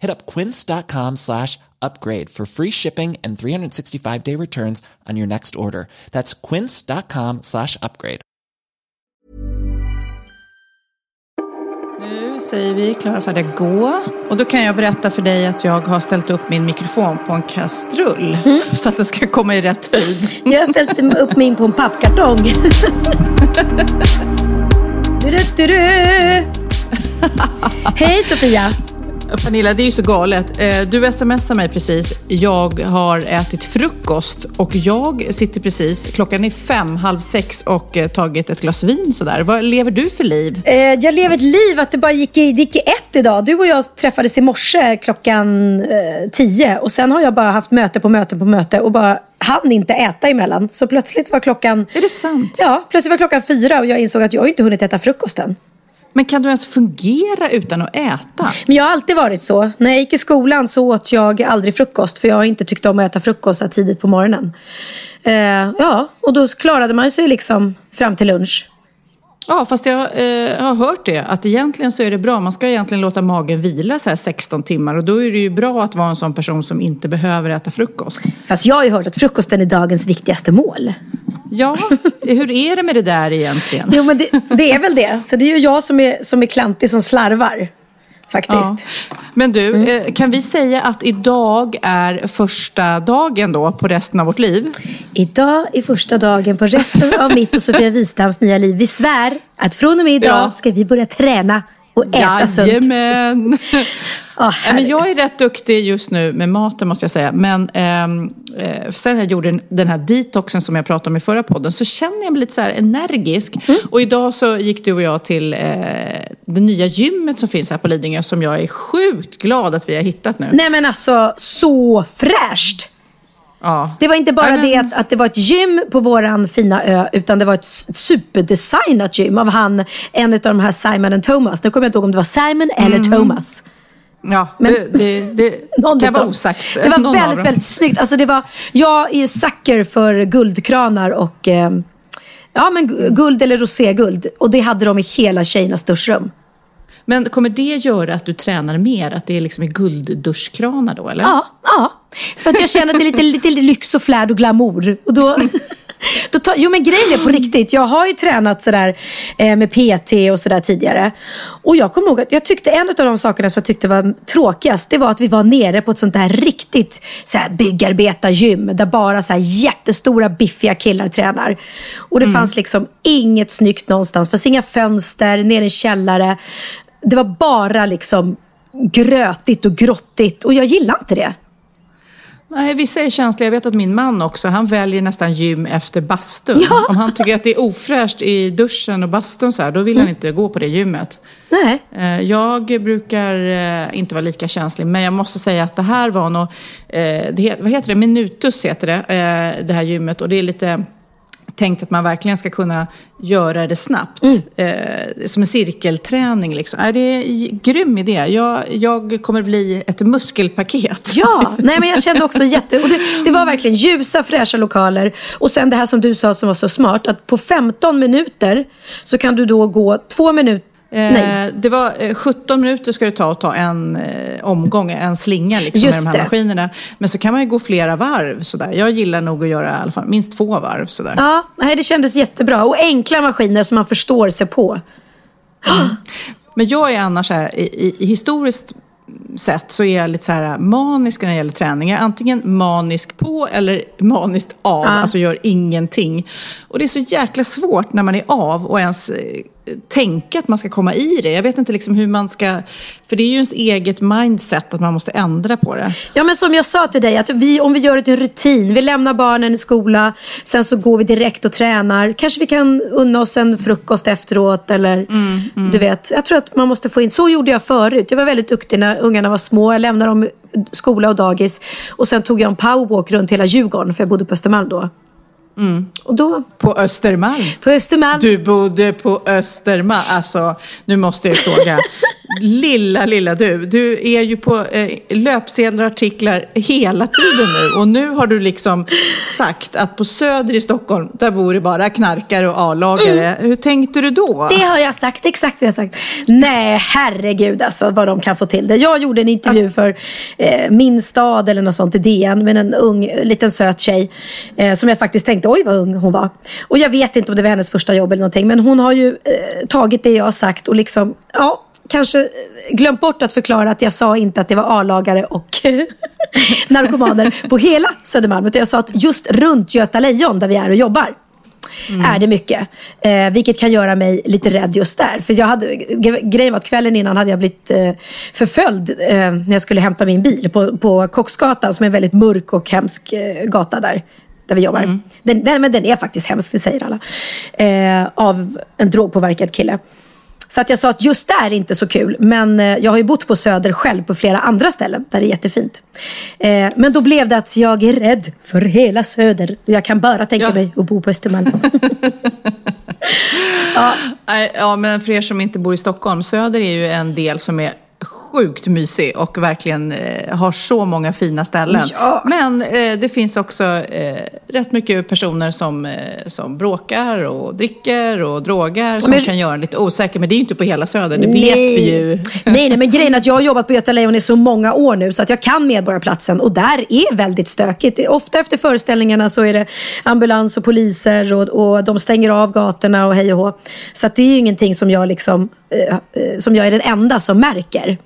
Hit up quince.com slash upgrade for free shipping and 365 day returns on your next order. That's quince.com slash upgrade. Nu säger vi klara, färdiga, gå. Och då kan jag berätta för dig att jag har ställt upp min mikrofon på en kastrull. Så att den ska komma i rätt höjd. Jag har ställt upp min på en pappkartong. du, du, du, du. Hej Sofia! Pernilla, det är ju så galet. Eh, Du smsade mig precis. Jag har ätit frukost och jag sitter precis, klockan är fem, halv sex och eh, tagit ett glas vin sådär. Vad lever du för liv? Eh, jag lever ett liv att det bara gick i, det gick i ett idag. Du och jag träffades i morse klockan tio och sen har jag bara haft möte på möte på möte och bara hann inte äta emellan. Så plötsligt var klockan... Är det sant? Ja, plötsligt var klockan fyra och jag insåg att jag inte hunnit äta frukosten. Men kan du ens fungera utan att äta? Men jag har alltid varit så. När jag gick i skolan så åt jag aldrig frukost för jag har inte tyckt om att äta frukost så här tidigt på morgonen. Eh, ja, och då klarade man sig liksom fram till lunch. Ja, fast jag eh, har hört det. Att egentligen så är det bra. Man ska egentligen låta magen vila så här 16 timmar. Och då är det ju bra att vara en sån person som inte behöver äta frukost. Fast jag har ju hört att frukosten är dagens viktigaste mål. Ja, hur är det med det där egentligen? Jo, men det, det är väl det. Så det är ju jag som är, som är klantig som slarvar. Faktiskt. Ja. Men du, eh, kan vi säga att idag är första dagen då på resten av vårt liv? Idag är första dagen på resten av mitt och Sofia Wistams nya liv. Vi svär att från och med idag Ja. ska vi börja träna och äta sunt. Jajamän! Åh, Ja, men jag är rätt duktig just nu med maten måste jag säga. Men ehm, eh, sen jag gjorde den- här detoxen som jag pratade om i förra podden så känner jag mig lite så energisk. Mm. Och idag så gick du och jag till eh, det nya gymmet som finns här på Lidingö som jag är sjukt glad att vi har hittat nu. Nej men alltså, så fräscht! Ja. Det var inte bara men- det att, att det var ett gym på våran fina ö, utan det var ett superdesignat gym av han, en av de här Simon and Thomas. Nu kommer jag inte ihåg om det var Simon eller Mm. Thomas. Ja, Men- det, det, det kan vara osagt. Det var Någon väldigt, väldigt snyggt. Alltså det var, jag är ju sucker för guldkranar och eh, ja, men gu- guld eller roséguld. Och det hade de i hela tjejernas duschrum. Men kommer det göra att du tränar mer? Att det är liksom i guldduschkranar då eller? Ja, ja. För att jag känner att det är lite, lite, lyx och flärd och glamour. Och då, då tar, jo men grejen är på riktigt. Jag har ju tränat sådär eh, med PT och sådär tidigare. Och jag kommer ihåg att jag tyckte en av de sakerna som jag tyckte var tråkigast. Det var att vi var nere på ett sånt där riktigt såhär, byggarbetargym. Där bara så här jättestora biffiga killar tränar. Och det fanns liksom inget snyggt någonstans. Det fanns inga fönster, nere i en källare. Det var bara liksom grötigt och grottigt. Och jag gillar inte det. Nej, vissa är känsliga. Jag vet att min man också, han väljer nästan gym efter bastun. Ja. Om han tycker att det är ofräscht i duschen och bastun så här, då vill Mm. han inte gå på det gymmet. Nej. Eh, Jag brukar eh, inte vara lika känslig, men jag måste säga att det här var nog, eh, det, vad heter det, Minutus heter det, det här gymmet. Och det är lite tänkt att man verkligen ska kunna göra det snabbt. Mm. Eh, som en cirkelträning liksom. Är det är en grym idé. Jag, jag kommer bli ett muskelpaket. Ja, nej men jag kände också jätte... Och det, det var verkligen ljusa, fräscha lokaler. Och sen det här som du sa som var så smart. Att på 15 minuter så kan du då gå två minuter... Nej. Eh, det var eh, 17 minuter ska det ta att ta en eh, omgång, en slinga liksom, Just med de här det. maskinerna. Men så kan man ju gå flera varv sådär. Jag gillar nog att göra i alla fall minst två varv sådär. Ja, nej, det kändes jättebra. Och enkla maskiner som man förstår sig på. Men jag är annars här, i, i, historiskt sätt så är jag lite så här manisk när det gäller träning. Jag är antingen manisk på eller maniskt av, Ja. alltså gör ingenting. Och det är så jäkla svårt när man är av och ens eh, tänka att man ska komma i det. Jag vet inte liksom hur man ska, för det är ju ens eget mindset att man måste ändra på det. Ja men som jag sa till dig, att vi, om vi gör det till en rutin. Vi lämnar barnen i skola, sen så går vi direkt och tränar. Kanske vi kan unna oss en frukost efteråt eller du vet. Jag tror att man måste få in, så gjorde jag förut. Jag var väldigt duktig när ungarna var små. Jag lämnade dem skola och dagis. Och sen tog jag en powerwalk runt hela Djurgården, för jag bodde på Östermalm då. Och då, På Östermalm. på Östermalm. Du bodde på Östermalm. Alltså, nu måste jag fråga. Lilla, lilla du. Du är ju på eh, löpsedlar och artiklar hela tiden nu. Och nu har du liksom sagt att på Söder i Stockholm, där bor det bara knarkare och A-lagare. Hur tänkte du då? Det har jag sagt, exakt vad jag har sagt. Nej, herregud alltså vad de kan få till det. Jag gjorde en intervju för eh, Min stad eller något sånt i DN med en ung, liten söt tjej. Eh, som jag faktiskt tänkte, oj vad ung hon var. Och jag vet inte om det var hennes första jobb eller någonting. Men hon har ju eh, tagit det jag har sagt och liksom, ja, kanske glömt bort att förklara att jag sa inte att det var A-lagare och narkomaner på hela Södermalm. Utan jag sa att just runt Göta Lejon där vi är och jobbar är det mycket. Eh, vilket kan göra mig lite rädd just där. För jag hade, gre- grejen var att kvällen innan hade jag blivit eh, förföljd eh, när jag skulle hämta min bil på, på Kocksgatan som är en väldigt mörk och hemsk eh, gata där. Där vi jobbar. Den, den, men den är faktiskt hemsk, det säger alla. Eh, av en drogpåverkad kille. Så att jag sa att just där är inte så kul. Men eh, jag har ju bott på Söder själv på flera andra ställen där det är jättefint. Eh, men då blev det att jag är rädd för hela Söder. Jag kan bara tänka Ja. mig att bo på Östermalm. Nej, Ja, men för er som inte bor i Stockholm, Söder är ju en del som är sjukt mysig och verkligen eh, har så många fina ställen. Ja. Men eh, det finns också eh, rätt mycket personer som, eh, som bråkar och dricker och drogar som Men- kan göra en lite osäker. Men det är ju inte på hela Söder, det vet vi ju. nej, nej, men grejen är att jag har jobbat på Göta Lejon i så många år nu så att jag kan Medborgarplatsen och där är väldigt stökigt. Ofta efter föreställningarna så är det ambulans och poliser och, och de stänger av gatorna och hej och hå. Så att det är ju ingenting som jag liksom, som jag är den enda som märker.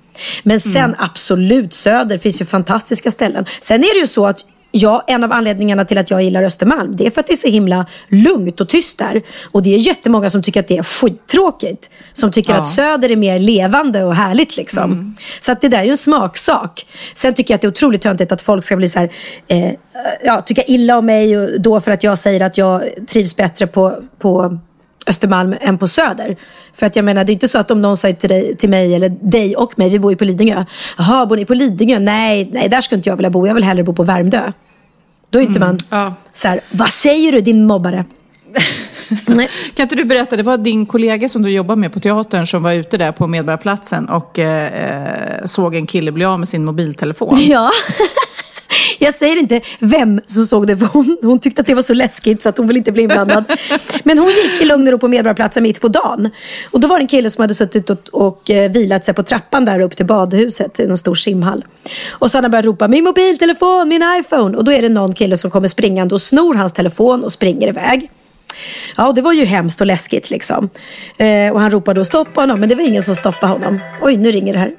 Men sen absolut, Söder finns ju fantastiska ställen. Sen är det ju så att Ja, en av anledningarna till att jag gillar Östermalm det är för att det är så himla lugnt och tyst där. Och det är jättemånga som tycker att det är skittråkigt. Som tycker Ja. att Söder är mer levande och härligt liksom. Så att det där är ju en smaksak. Sen tycker jag att det är otroligt töntigt att folk ska bli så här, eh, ja, tycka illa om mig och då för att jag säger att jag trivs bättre på, på Östermalm än på Söder. För att jag menar, det är inte så att om någon säger till, dig, till mig eller dig och mig, vi bor ju på Lidingö. Jaha, bor ni på Lidingö? Nej, nej, där ska inte jag vilja bo. Jag vill hellre bo på Värmdö. Då är inte man ja. så här, vad säger du din mobbare? Kan inte du berätta, det var din kollega som du jobbar med på teatern som var ute där på Medborgarplatsen och eh, eh, såg en kille bli av med sin mobiltelefon. Ja. Jag säger inte vem som såg det, för hon, hon tyckte att det var så läskigt så att hon vill inte bli inblandad. Men hon gick i lugn och ro på Medborgarplatsen mitt på dagen. Och då var det en kille som hade suttit och, och eh, vilat sig på trappan där upp till badhuset, i någon stor simhall. Och så hade han börjat ropa min mobiltelefon, min iPhone. Och då är det någon kille som kommer springande och snor hans telefon och springer iväg. Ja, och det var ju hemskt och läskigt liksom. Eh, och han ropade och stoppa honom, men det var ingen som stoppade honom. Oj, nu ringer det här.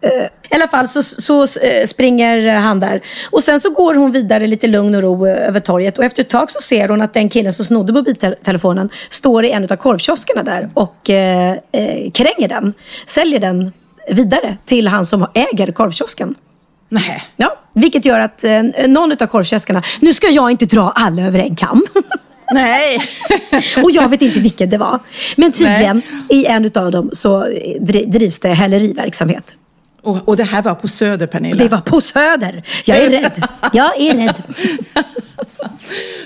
Eh, I alla fall så, så eh, springer han där. Och sen så går hon vidare lite lugn och ro eh, över torget. Och efter ett tag så ser hon att den killen som snodde mobiltelefonen står i en av korvkioskerna där och eh, eh, kränger den. Säljer den vidare till han som äger korvkiosken. Nej. Ja, vilket gör att eh, någon av korvkioskarna, nu ska jag inte dra alla över en kam. Nej. Och jag vet inte vilken det var. Men tydligen i en av dem så dri- drivs det häleriverksamhet. Och, och det här var på Söder, Pernilla. Det var på Söder. Jag är rädd. Jag är rädd.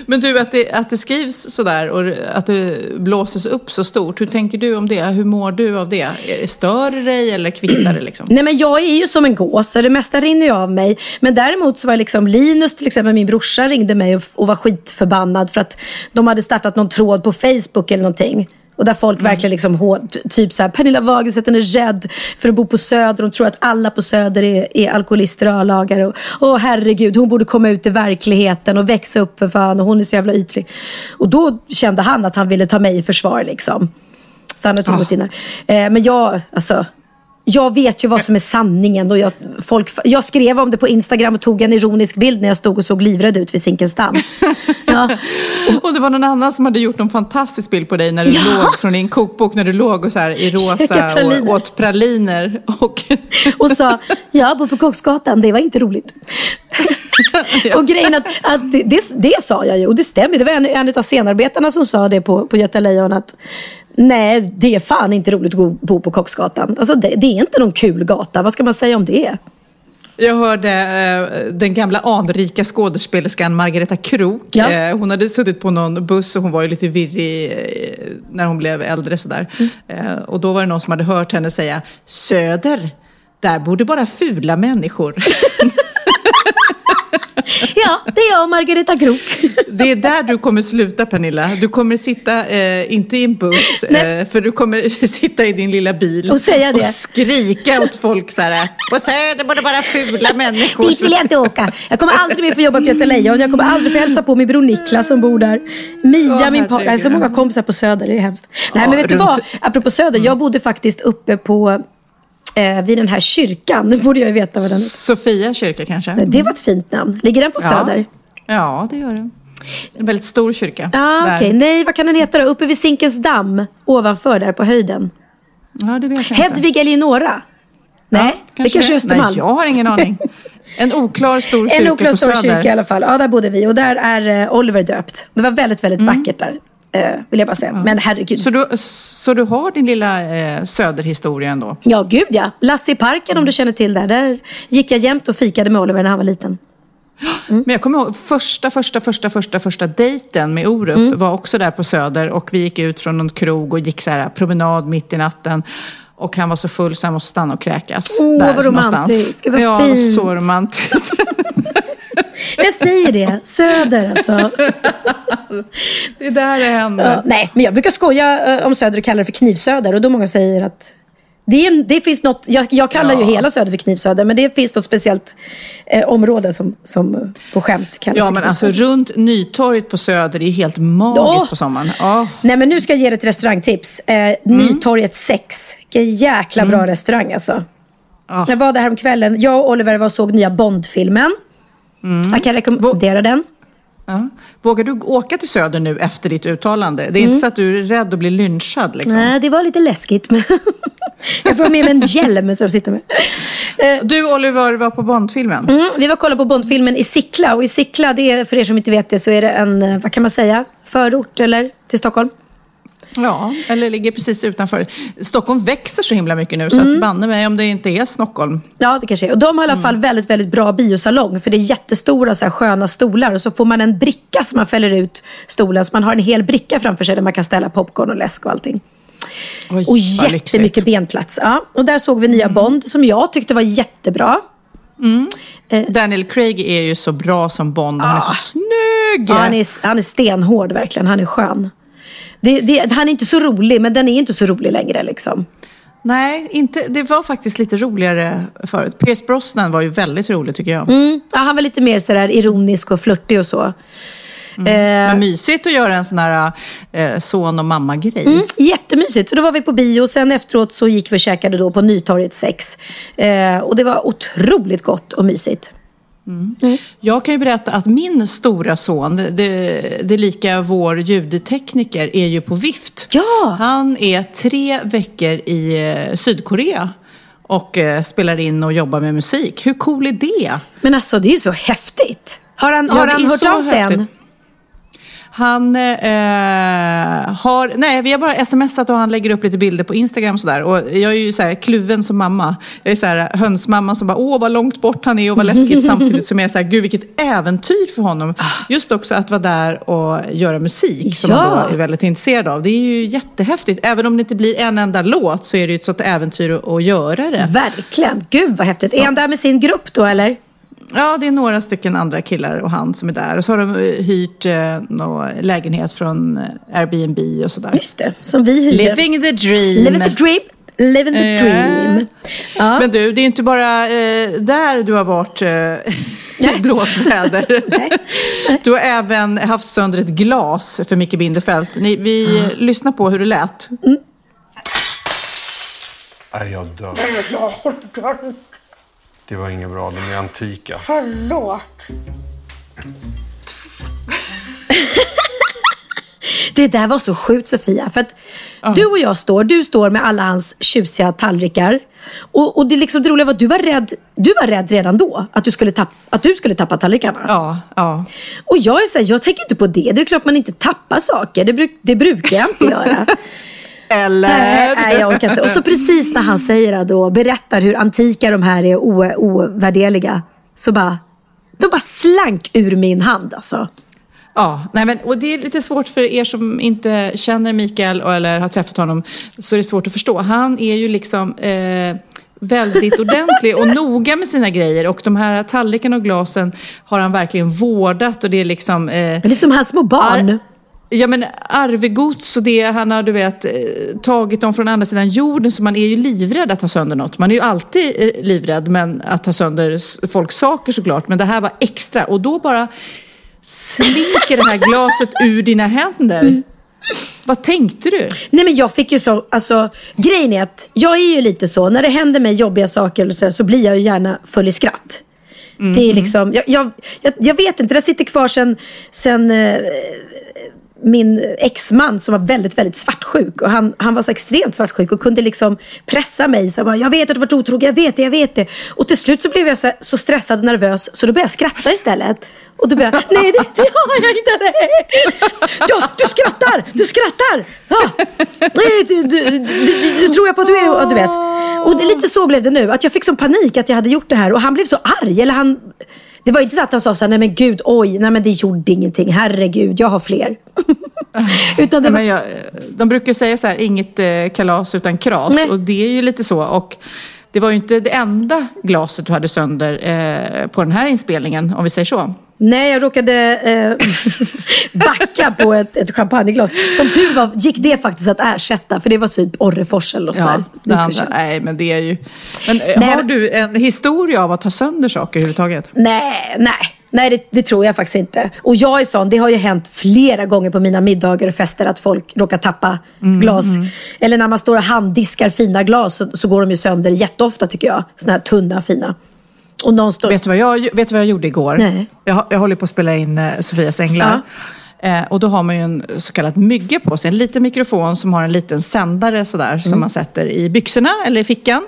Men du, att det, att det skrivs sådär och att det blåses upp så stort. Hur tänker du om det? Hur mår du av det? Stör det dig eller kvittar det liksom? Nej men jag är ju som en gås så det mesta rinner ju av mig. Men däremot så var liksom Linus till exempel, min brorsa ringde mig och, och var skitförbannad för att de hade startat någon tråd på Facebook eller någonting. Och där folk verkligen liksom, hå- t- typ såhär, Pernilla Wahlgren är rädd för att bo på Söder. De tror att alla på Söder är, är alkoholister och A-lagare. Och, åh herregud, hon borde komma ut i verkligheten och växa upp för fan. Och hon är så jävla ytlig. Och då kände han att han ville ta mig i försvar liksom. Så han har tagit in där. Eh, men jag, alltså, jag vet ju vad som är sanningen. Och jag, folk, jag skrev om det på Instagram och tog en ironisk bild när jag stod och såg livrädd ut vid Zinkensdamm. Ja. Och det var någon annan som hade gjort en fantastisk bild på dig när du Ja. låg från din kokbok när du låg och så här i rosa praliner. och åt praliner. Och Och sa, jag bor på Kocksgatan, det var inte roligt. Och grejen att, att det, det, det sa jag ju och det stämmer. Det var en, en av scenarbetarna som sa det på, på Göta Lejon att nej, det är fan inte roligt att bo på Kocksgatan. Alltså det, det är inte någon kul gata, vad ska man säga om det? Jag hörde eh, den gamla anrika skådespelerskan Margareta Krook. Ja. Eh, hon hade suttit på någon buss och hon var ju lite virrig eh, när hon blev äldre sådär. Eh, och då var det någon som hade hört henne säga Söder, där bor det bara fula människor. Ja, det är jag och Margareta Krook. Det är där du kommer sluta Pernilla. Du kommer sitta, eh, inte i en buss, eh, för du kommer sitta i din lilla bil Och säga det. och skrika åt folk så här. På Söder bor det bara fula människor. Dit vill jag inte åka. Jag kommer aldrig mer få jobba på Göta Lejon. Jag kommer aldrig få hälsa på min bror Niklas som bor där. Mia, Åh, min partner. Så många kompisar på Söder. Det är hemskt. Nej, Ja, men vet du runt- vad? Apropå Söder. Jag bodde faktiskt uppe på eh, vid den här kyrkan. Nu borde jag ju veta vad den Sofia kyrka kanske? Det var ett fint namn. Ligger den på Söder? Ja, det gör den. En väldigt stor kyrka. Ja, där. okej. Nej, vad kan den heta då? Uppe vid Zinkensdamm. Ovanför där på höjden. Ja, det vet jag inte. Hedvig Eleonora? Nej, det kanske är Östermalm. Nej, jag har ingen aning. En oklar stor kyrka En oklar stor kyrka i alla fall. Ja, där bodde vi. Och där är eh, Oliver döpt. Det var väldigt, väldigt vackert där. Eh, vill jag bara säga. Men herregud. Så du, så du har din lilla eh, söderhistoria ändå? Ja, gud ja. Lasse i parken om du känner till det. Där gick jag jämt och fikade med Oliver när han var liten. Men jag kommer ihåg första, första, första, första, första dejten med Orup Mm. var också där på Söder och vi gick ut från någon krog och gick så här promenad mitt i natten. Och han var så full så han måste stanna och kräkas. Åh, där vad romantiskt. Gud, vad ja, fint. så romantiskt. Jag säger det. Söder alltså. det är där det händer. Ja, nej, men jag brukar skoja eh, om Söder och kalla det för Knivsöder. Och då många säger att det, är det finns något, jag, jag kallar ju Ja. hela Söder för Knivsöder, men det finns något speciellt eh, område som, som eh, på skämt kallas Ja, men alltså runt Nytorget på Söder är helt magiskt Åh! på sommaren. Ja. Nej, men nu ska jag ge dig ett restaurangtips. Eh, Mm. Nytorget 6. Vilken jäkla bra restaurang alltså. Ja. Jag var där häromkvällen. Jag och Oliver var och såg nya Bond-filmen. Mm. Jag kan rekommendera den. Ja. Vågar du åka till Söder nu efter ditt uttalande? Det är Mm. inte så att du är rädd att bli lynchad liksom? Nej, det var lite läskigt. Men jag får med mig en hjälm som jag sitter med. Eh, Du Oliver var på Bondfilmen. Mm, vi var och kollade på Bondfilmen i Sickla. Och i Sickla, det är, för er som inte vet det, så är det en, eh, vad kan man säga, förort eller till Stockholm. Ja, eller ligger precis utanför. Stockholm växer så himla mycket nu så Mm. banne mig om det inte är Stockholm. Ja, det kanske är. Och de har i alla fall väldigt, väldigt bra biosalong. För det är jättestora så här, sköna stolar. Och så får man en bricka som man fäller ut stolen. Så man har en hel bricka framför sig där man kan ställa popcorn och läsk och allting. Oj, Och jättemycket lyxigt. benplats. Ja. Och där såg vi nya Bond som jag tyckte var jättebra. Daniel Craig är ju så bra som Bond. Han är så snygg! Ja, han, är, han är stenhård verkligen. Han är skön. Det, det, han är inte så rolig, men den är inte så rolig längre. Liksom. Nej, inte, det var faktiskt lite roligare förut. Pierce Brosnan var ju väldigt rolig tycker jag. Mm. Ja, han var lite mer sådär ironisk och flörtig och så. Eh, Men mysigt att göra en sån här eh, son och mamma-grej. Mm, jättemysigt. Så då var vi på bio. Sen efteråt så gick vi och käkade då på Nytorget 6. Eh, och det var otroligt gott och mysigt. Jag kan ju berätta att min stora son, det, det lika vår ljudtekniker, är ju på vift. Ja! Han är tre veckor i eh, Sydkorea och eh, spelar in och jobbar med musik. Hur cool är det? Men alltså det är så häftigt. Har han, Ja, har han hört av sig än? Han eh, har, nej vi har bara smsat och han lägger upp lite bilder på Instagram sådär. Och jag är ju så här kluven som mamma. Jag är så här hönsmamma som bara, åh vad långt bort han är och vad läskigt. samtidigt som jag är så här, gud vilket äventyr för honom. Just också att vara där och göra musik som Ja. han då är väldigt intresserad av. Det är ju jättehäftigt. Även om det inte blir en enda låt så är det ju ett sånt äventyr att, att göra det. Verkligen. Gud vad häftigt. Är han där med sin grupp då eller? Ja, det är några stycken andra killar och han som är där. Och så har de eh, hyrt eh, någon lägenhet från eh, Airbnb och sådär. Just det, som vi hyrde. Living the dream. Living the dream. Living the dream. Ja. Men du, det är inte bara eh, där du har varit eh, i blåsväder. Du har även haft sönder ett glas för Micke Bindefeld. Ni, vi lyssnar på hur det lät. Nej, jag dör. Det var inget bra. De är antika. Förlåt. Det där var så sjukt Sofia. För att du och jag står, du står med alla hans tjusiga tallrikar. Och, och det, liksom, det roliga var att du var rädd, du var rädd redan då att du skulle, tapp, att du skulle tappa tallrikarna. Ja, ja. Och jag är så här, jag tänker inte på det. Det är klart man inte tappar saker. Det, bruk, det brukar jag inte göra. Eller? Nej, nej, jag orkar inte. Och så precis när han säger det då, berättar hur antika de här är ovärdeliga. Så bara, de bara slank ur min hand alltså. Ja, nej men, och det är lite svårt för er som inte känner Mikael eller har träffat honom. Så är det svårt att förstå. Han är ju liksom eh, väldigt ordentlig och noga med sina grejer. Och de här tallrikarna och glasen har han verkligen vårdat. Och det är liksom... Eh, det är som hans små barn. Ja men arvegods och det han har du vet eh, tagit dem från andra sidan jorden så man är ju livrädd att ta sönder något. Man är ju alltid eh, livrädd men att ta sönder folks saker såklart. Men det här var extra och då bara slinker det här glaset ur dina händer. Vad tänkte du? Nej men jag fick ju så, alltså grejen är att jag är ju lite så, när det händer mig jobbiga saker eller så, så blir jag ju gärna full i skratt. Det är liksom, jag, jag, jag, jag vet inte, det sitter kvar sen, sen eh, min exman som var väldigt, väldigt svartsjuk. Och han, han var så extremt svartsjuk och kunde liksom pressa mig. Så bara, jag vet att du varit otrogen, jag vet det, jag vet det. Och till slut så blev jag så, så stressad och nervös så då började jag skratta istället. Och då började jag, nej det, det har jag inte. Nej. Ja, du skrattar, du skrattar. Ja. Nej, du, du, du, du, du tror jag på att du är, ja, du vet. Och det, lite så blev det nu. Att jag fick sån panik att jag hade gjort det här. Och han blev så arg. Eller han, det var inte att han sa så här, nej men gud, oj, nej men det gjorde ingenting. Herregud, jag har fler. Utan det var, men jag, de brukar säga så här, inget eh, kalas utan kras. Nej. Och det är ju lite så. Och det var ju inte det enda glaset du hade sönder eh, på den här inspelningen, om vi säger så. Nej, jag råkade eh, backa på ett, ett champagneglas. Som tur var gick det faktiskt att ersätta, för det var typ Orrefors eller något Ja, andra, nej, men det är ju... Men eh, Nej, har du en historia av att ta sönder saker överhuvudtaget? Nej, nej. Nej, det, det tror jag faktiskt inte. Och jag är sån, det har ju hänt flera gånger på mina middagar och fester att folk råkar tappa Mm, glas. Eller när man står och handdiskar fina glas så, så går de ju sönder jätteofta tycker jag. Såna här tunna, fina. Och någon står... Vet du vad jag, vet du vad jag gjorde igår? Nej. Jag, jag håller på att spela in eh, Sofias änglar. Eh, och då har man ju en så kallad mygge på sig. En liten mikrofon som har en liten sändare sådär. Mm. Som man sätter i byxorna eller i fickan.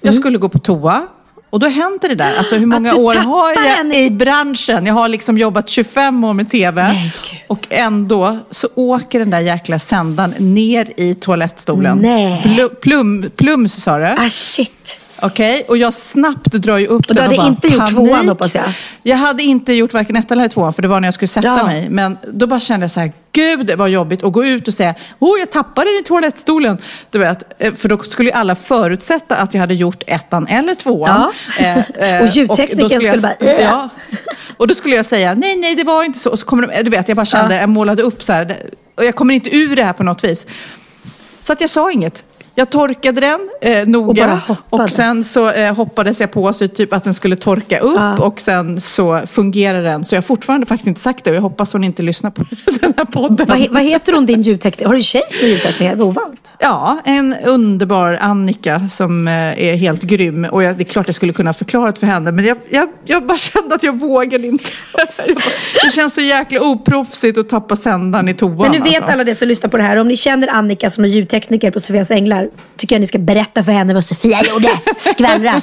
Jag skulle gå på toa. Och då händer det där. Alltså hur många år har jag den. i branschen? Jag har liksom jobbat 25 år med TV. Nej, och ändå så åker den där jäkla sändaren ner i toalettstolen. Nej. Plu- Plum, plums sa du? Ah shit. Okej, och jag snabbt drar ju upp Och du den hade bara, inte gjort panik. tvåan, hoppas jag? Jag hade inte gjort varken ettan eller tvåan, för det var när jag skulle sätta Ja. mig. Men då bara kände jag så här, gud vad jobbigt att gå ut och säga, åh jag tappade den i toalettstolen. Du vet, eh, för då skulle ju alla förutsätta att jag hade gjort ettan eller tvåan. Ja. Och ljudteknikern då skulle jag, bara, "Äh." ja, Och då skulle jag säga, nej nej det var inte så. Och så kommer de, du vet, jag bara kände, jag målade upp så här, och jag kommer inte ur det här på något vis. Så att jag sa inget. Jag torkade den eh, noga Och och, sen så eh, hoppades jag på så typ att den skulle torka upp Ja. och sen så fungerar den. Så jag har fortfarande faktiskt inte sagt det och jag hoppas hon inte lyssnar på den här podden. Vad, vad heter hon din ljudtekniker? Har du tjej som är ljudtekniker? Ovant. Ja, en underbar Annika som eh, är helt grym. Och jag, det är klart jag skulle kunna förklara det för henne, men jag, jag, jag bara kände att jag vågade inte. Bara, det känns så jäkla oproffsigt att tappa sändaren i toan. Men nu vet alltså. alla det som lyssnar på det här. Om ni känner Annika som är ljudtekniker på Sofias Änglar tycker jag ni ska berätta för henne vad Sofia gjorde. Skvallra.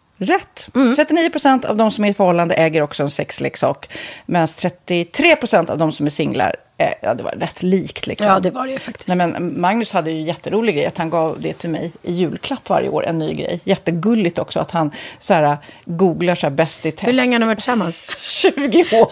Rätt. 39 procent av de som är i förhållande äger också en sexleksak. Medan 33 procent av de som är singlar, eh, ja det var rätt likt liksom. Ja, det var det ju faktiskt. Nej, men Magnus hade ju en jätterolig grej att han gav det till mig i julklapp varje år, en ny grej. Jättegulligt också att han så här, googlar så här bäst i test. Hur länge har ni varit tillsammans? 20 år.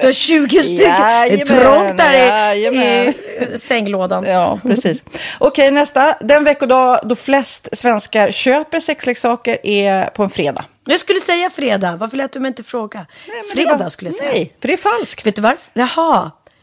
Du har 20 stycken. Det är Jajamän, trångt där i, jajamän. i sänglådan. Ja, precis. Okej, nästa. Den veckodag då flest svenskar köper sexleksaker är på en fredag. Jag skulle säga fredag. Varför lät du mig inte fråga? det fredag var- skulle jag säga. Nej, för det är falskt. Vet du varför? Jaha.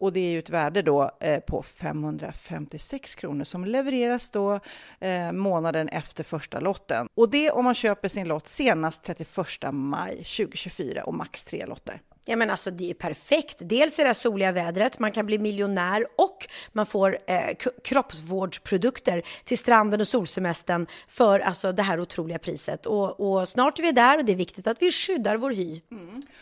Och det är ju ett värde då eh, på 556 kronor som levereras då eh, månaden efter första lotten. Och det om man köper sin lott senast 31 maj 2024 och max tre lotter. Ja men alltså det är perfekt. Dels är det soliga vädret, man kan bli miljonär och man får eh, kroppsvårdsprodukter till stranden och solsemestern för alltså det här otroliga priset. Och, och snart är vi där och det är viktigt att vi skyddar vår hy.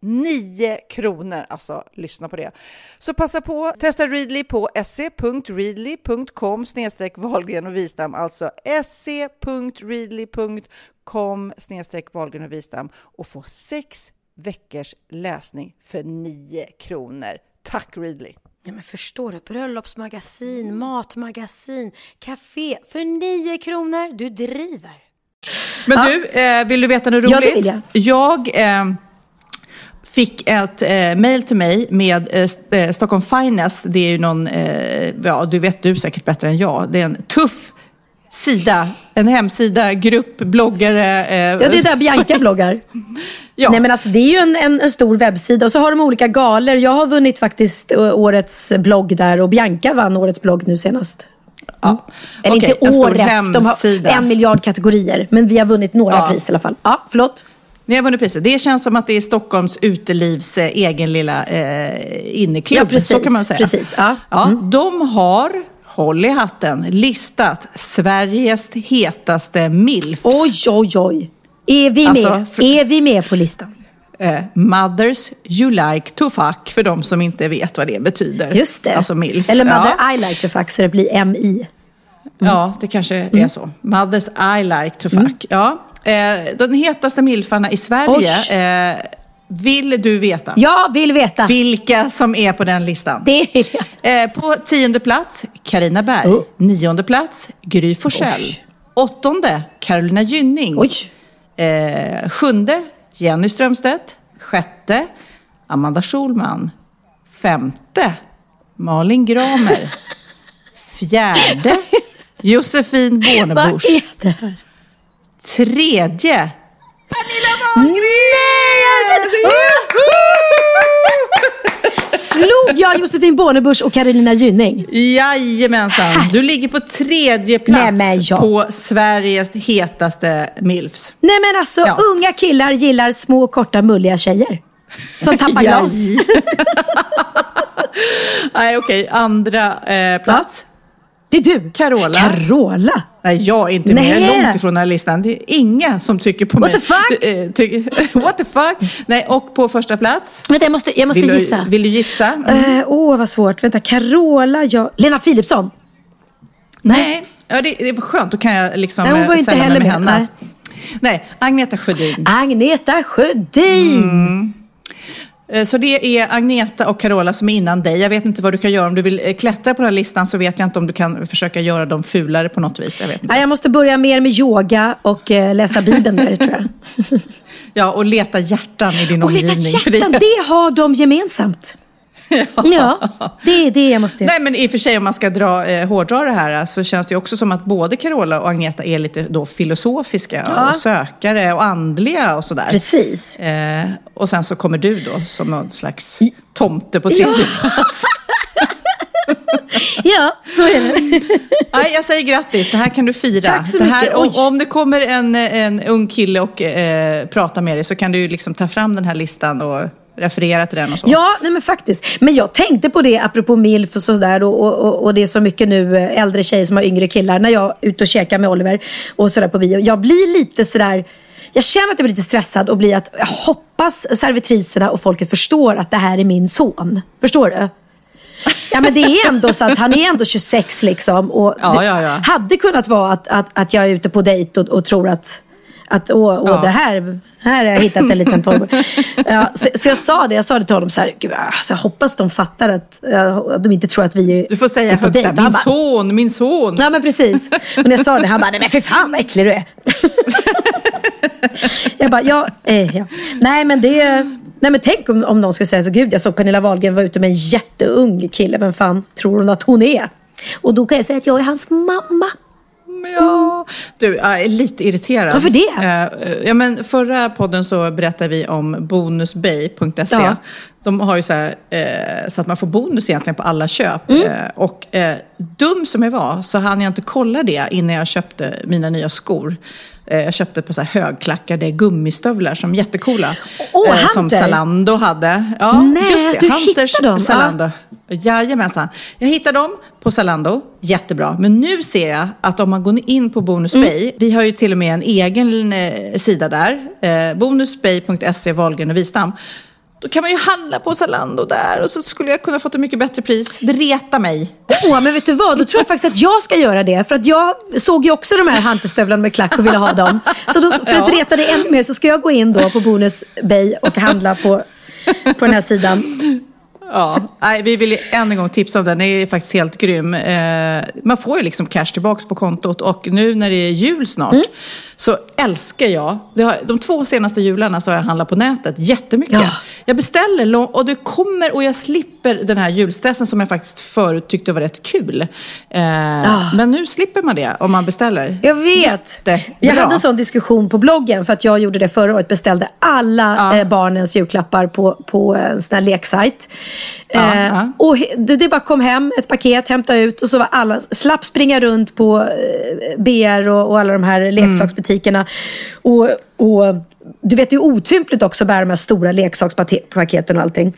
9 kronor. Alltså, lyssna på det. Så passa på, testa Readly på se.readly.com snedstreck Wahlgren och Wistam, alltså se.readly.com snedstreck Wahlgren och Wistam och få sex veckors läsning för 9 kronor. Tack Readly! Ja, men förstår du? Bröllopsmagasin, matmagasin, café för 9 kronor. Du driver. Men du, eh, vill du veta något Ja, det roligt? vill jag. jag eh, fick ett eh, mejl till mig med eh, eh, Stockholm Finest. Det är ju någon, eh, ja du vet du säkert bättre än jag. Det är en tuff sida, en hemsida, grupp, bloggare. Eh, Ja, det är där Bianca bloggar. Ja. Nej, men alltså, det är ju en, en, en stor webbsida och så har de olika galor. Jag har vunnit faktiskt ö, årets blogg där och Bianca vann årets blogg nu senast. Ja. Eller Okej, inte årets, de har en miljard kategorier. Men vi har vunnit några Ja. pris i alla fall. Ja, förlåt. Ni har vunnit priset. Det känns som att det är Stockholms utelivs eh, egen lilla eh, inneklubb. Ja, precis. Så kan man säga. Precis, ja. Mm. De har, håll i hatten, listat Sveriges hetaste milfs. Oj, oj, oj. Är vi Alltså, med? för- Är vi med på listan? eh, Mothers You Like To Fuck för de som inte vet vad det betyder. Just det. Alltså milf. Eller Mother ja. I like to fuck så det blir MI. Ja, det kanske Mm. är så. Mothers I Like To Fuck. Ja. Eh, de hetaste milfarna i Sverige. Eh, vill du veta Jag vill veta. vilka som är på den listan? Det vill jag. Eh, på tionde plats, Karina Berg. Oh. Nionde plats, Gry Forssell. Åttonde, Carolina Gynning. Oj. Eh, sjunde, Jenny Strömstedt. Sjätte, Amanda Schulman. Femte, Malin Gramer. Fjärde, Josefin Vad Bornebusch. är det här? Tredje, Pernilla Wahlgren! Slog jag Josefin Bornebusch och Carolina Gynning? Jajamensan, du ligger på tredje plats Nej, men på Sveriges hetaste milfs. Nej men alltså, Ja. unga killar gillar små, korta, mulliga tjejer. Som tappar glas. Jaj. Nej, okej. Andra eh, plats. Det är du. Carola. Carola. Nej, jag är inte med. Nej. långt ifrån den här listan. Det är ingen som tycker på What mig. the fuck? Du, ty- what the fuck? Nej, och på första plats. Vänta, jag måste, jag måste vill, gissa. Du, vill du gissa? Mm. Eh, Åh, vad svårt. Vänta, Carola, jag... Lena Philipsson. Nej. Ja, det, det var skönt. Då kan jag liksom Nej, hon var eh, inte heller med med. henne. Nej, Agneta Sjödin. Agneta Sjödin. Mm. Eh, Så det är Agneta och Carola som är innan dig. Jag vet inte vad du kan göra. Om du vill eh, klättra på den här listan så vet jag inte om du kan försöka göra dem fulare på något vis. Jag vet inte. Nej, jag måste börja mer med yoga och eh, läsa Bibeln där, tror jag. Ja, och leta hjärtan i din Och leta omgivning. hjärtan, det har de gemensamt. Ja, det är det jag måste göra. Nej, men i och för sig om man ska dra, eh, hårdra det här så känns det ju också som att både Carola och Agneta är lite då filosofiska Ja. och sökare och andliga och sådär. Precis. Eh, och sen så kommer du då som någon slags tomte på tredje plats. Ja, så är det. Nej, jag säger grattis, det här kan du fira. Tack så det här, mycket. om, om det kommer en, en ung kille och eh, pratar med dig så kan du liksom ta fram den här listan och referera till den och så. Ja, nej men faktiskt. Men jag tänkte på det apropå milf och sådär och, och, och, det är så mycket nu eh, äldre tjejer som har yngre killar. När jag är ute och käkar med Oliver och sådär på bio. Jag blir lite sådär jag känner att jag blir lite stressad och blir att jag hoppas servitriserna och folket förstår att det här är min son. Förstår du? Ja men det är ändå så att han är ändå 26 liksom. Och Ja, ja, ja. hade kunnat vara att, att, att jag är ute på dejt och, och tror att, att åh, åh Ja. det här, här har jag hittat en liten tolvåring. ja, så, så jag sa det, jag sa det till honom så här, Gud, alltså, jag hoppas de fattar att, att de inte tror att vi är Du får säga högt min bara, son, min son. Ja men precis. När jag sa det, han bara, nej men för fan vad äcklig du är. jag bara, ja, eh, ja. Nej men det, nej men tänk om, om någon skulle säga så, gud jag såg Pernilla Wahlgren vara ute med en jätteung kille, vem fan tror hon att hon är? Och då kan jag säga att jag är hans mamma. Ja. Du, jag är lite irriterad. Varför det? Eh, ja, men förra podden så berättade vi om bonusbay.se. Ja. De har ju så, här, eh, så att man får bonus egentligen på alla köp. Mm. Eh, och eh, dum som jag var så hann jag inte kolla det innan jag köpte mina nya skor. Eh, jag köpte på så här högklackade gummistövlar som är jättecoola. Åh, eh, som. Zalando hade. Ja, Nej, just det. du Hunters hittade dem, Zalando. Jajamensan. Jag hittade dem på Zalando. Jättebra. Men nu ser jag att om man går in på Bonus Mm. Bay, vi har ju till och med en egen eh, sida där, eh, bonusbay.se, Wahlgren och Wistam. Då kan man ju handla på Zalando där och så skulle jag kunna fått ett mycket bättre pris. Det retar mig. Åh, men vet du vad? Då tror jag faktiskt att jag ska göra det. För att jag såg ju också de här hunterstövlarna med klack och ville ha dem. Så då, för att reta det ännu mer så ska jag gå in då på Bonus Bay och handla på, på den här sidan. Ja. Nej, vi vill än en gång tipsa om den. Den är faktiskt helt grym. Eh, man får ju liksom cash tillbaks på kontot och nu när det är jul snart Mm. så älskar jag, de två senaste jularna så har jag handlat på nätet jättemycket. Ja. Jag beställer och det kommer och jag slipper den här julstressen som jag faktiskt förut tyckte var rätt kul. Eh, Men nu slipper man det om man beställer. Jag vet. Jättebra. Jag hade en sån diskussion på bloggen för att jag gjorde det förra året. Beställde alla Ja. eh, barnens julklappar på, på en sån här leksajt. Ja, Eh, ja. Och det, det bara kom hem ett paket, hämta ut och så var alla, slapp springa runt på eh, BR och, och alla de här leksaksbutikerna. Och, och du vet, det är otympligt också att bära de här stora leksakspaketen och allting.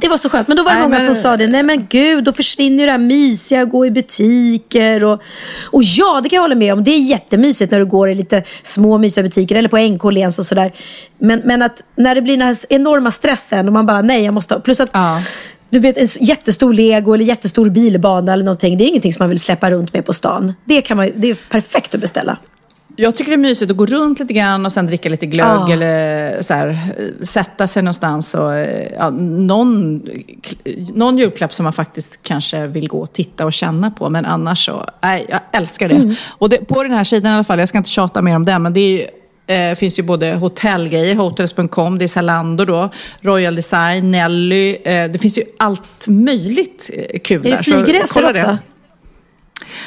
Det var så skönt. Men då var det Nej, många men- som sa det. Nej men gud, då försvinner ju det här mysiga, gå i butiker och... Och ja, det kan jag hålla med om. Det är jättemysigt när du går i lite små mysiga butiker eller på NK Åhléns och sådär. Men, men att när det blir den här enorma stressen och man bara, nej jag måste. Plus att du vet, en jättestor lego eller jättestor bilbana eller någonting. Det är ingenting som man vill släppa runt med på stan. Det, kan man, det är perfekt att beställa. Jag tycker det är mysigt att gå runt lite grann och sen dricka lite glögg Ja. eller så här, sätta sig någonstans och ja, någon, någon julklapp som man faktiskt kanske vill gå och titta och känna på. Men annars så, nej, jag älskar det. Mm. Och det, på den här sidan i alla fall, jag ska inte tjata mer om det, men det är ju, eh, finns ju både hotellgrejer, hotels.com, det är Zalando då, Royal Design, Nelly. Eh, det finns ju allt möjligt eh, kul Är där. det så flygresor kolla också? Det.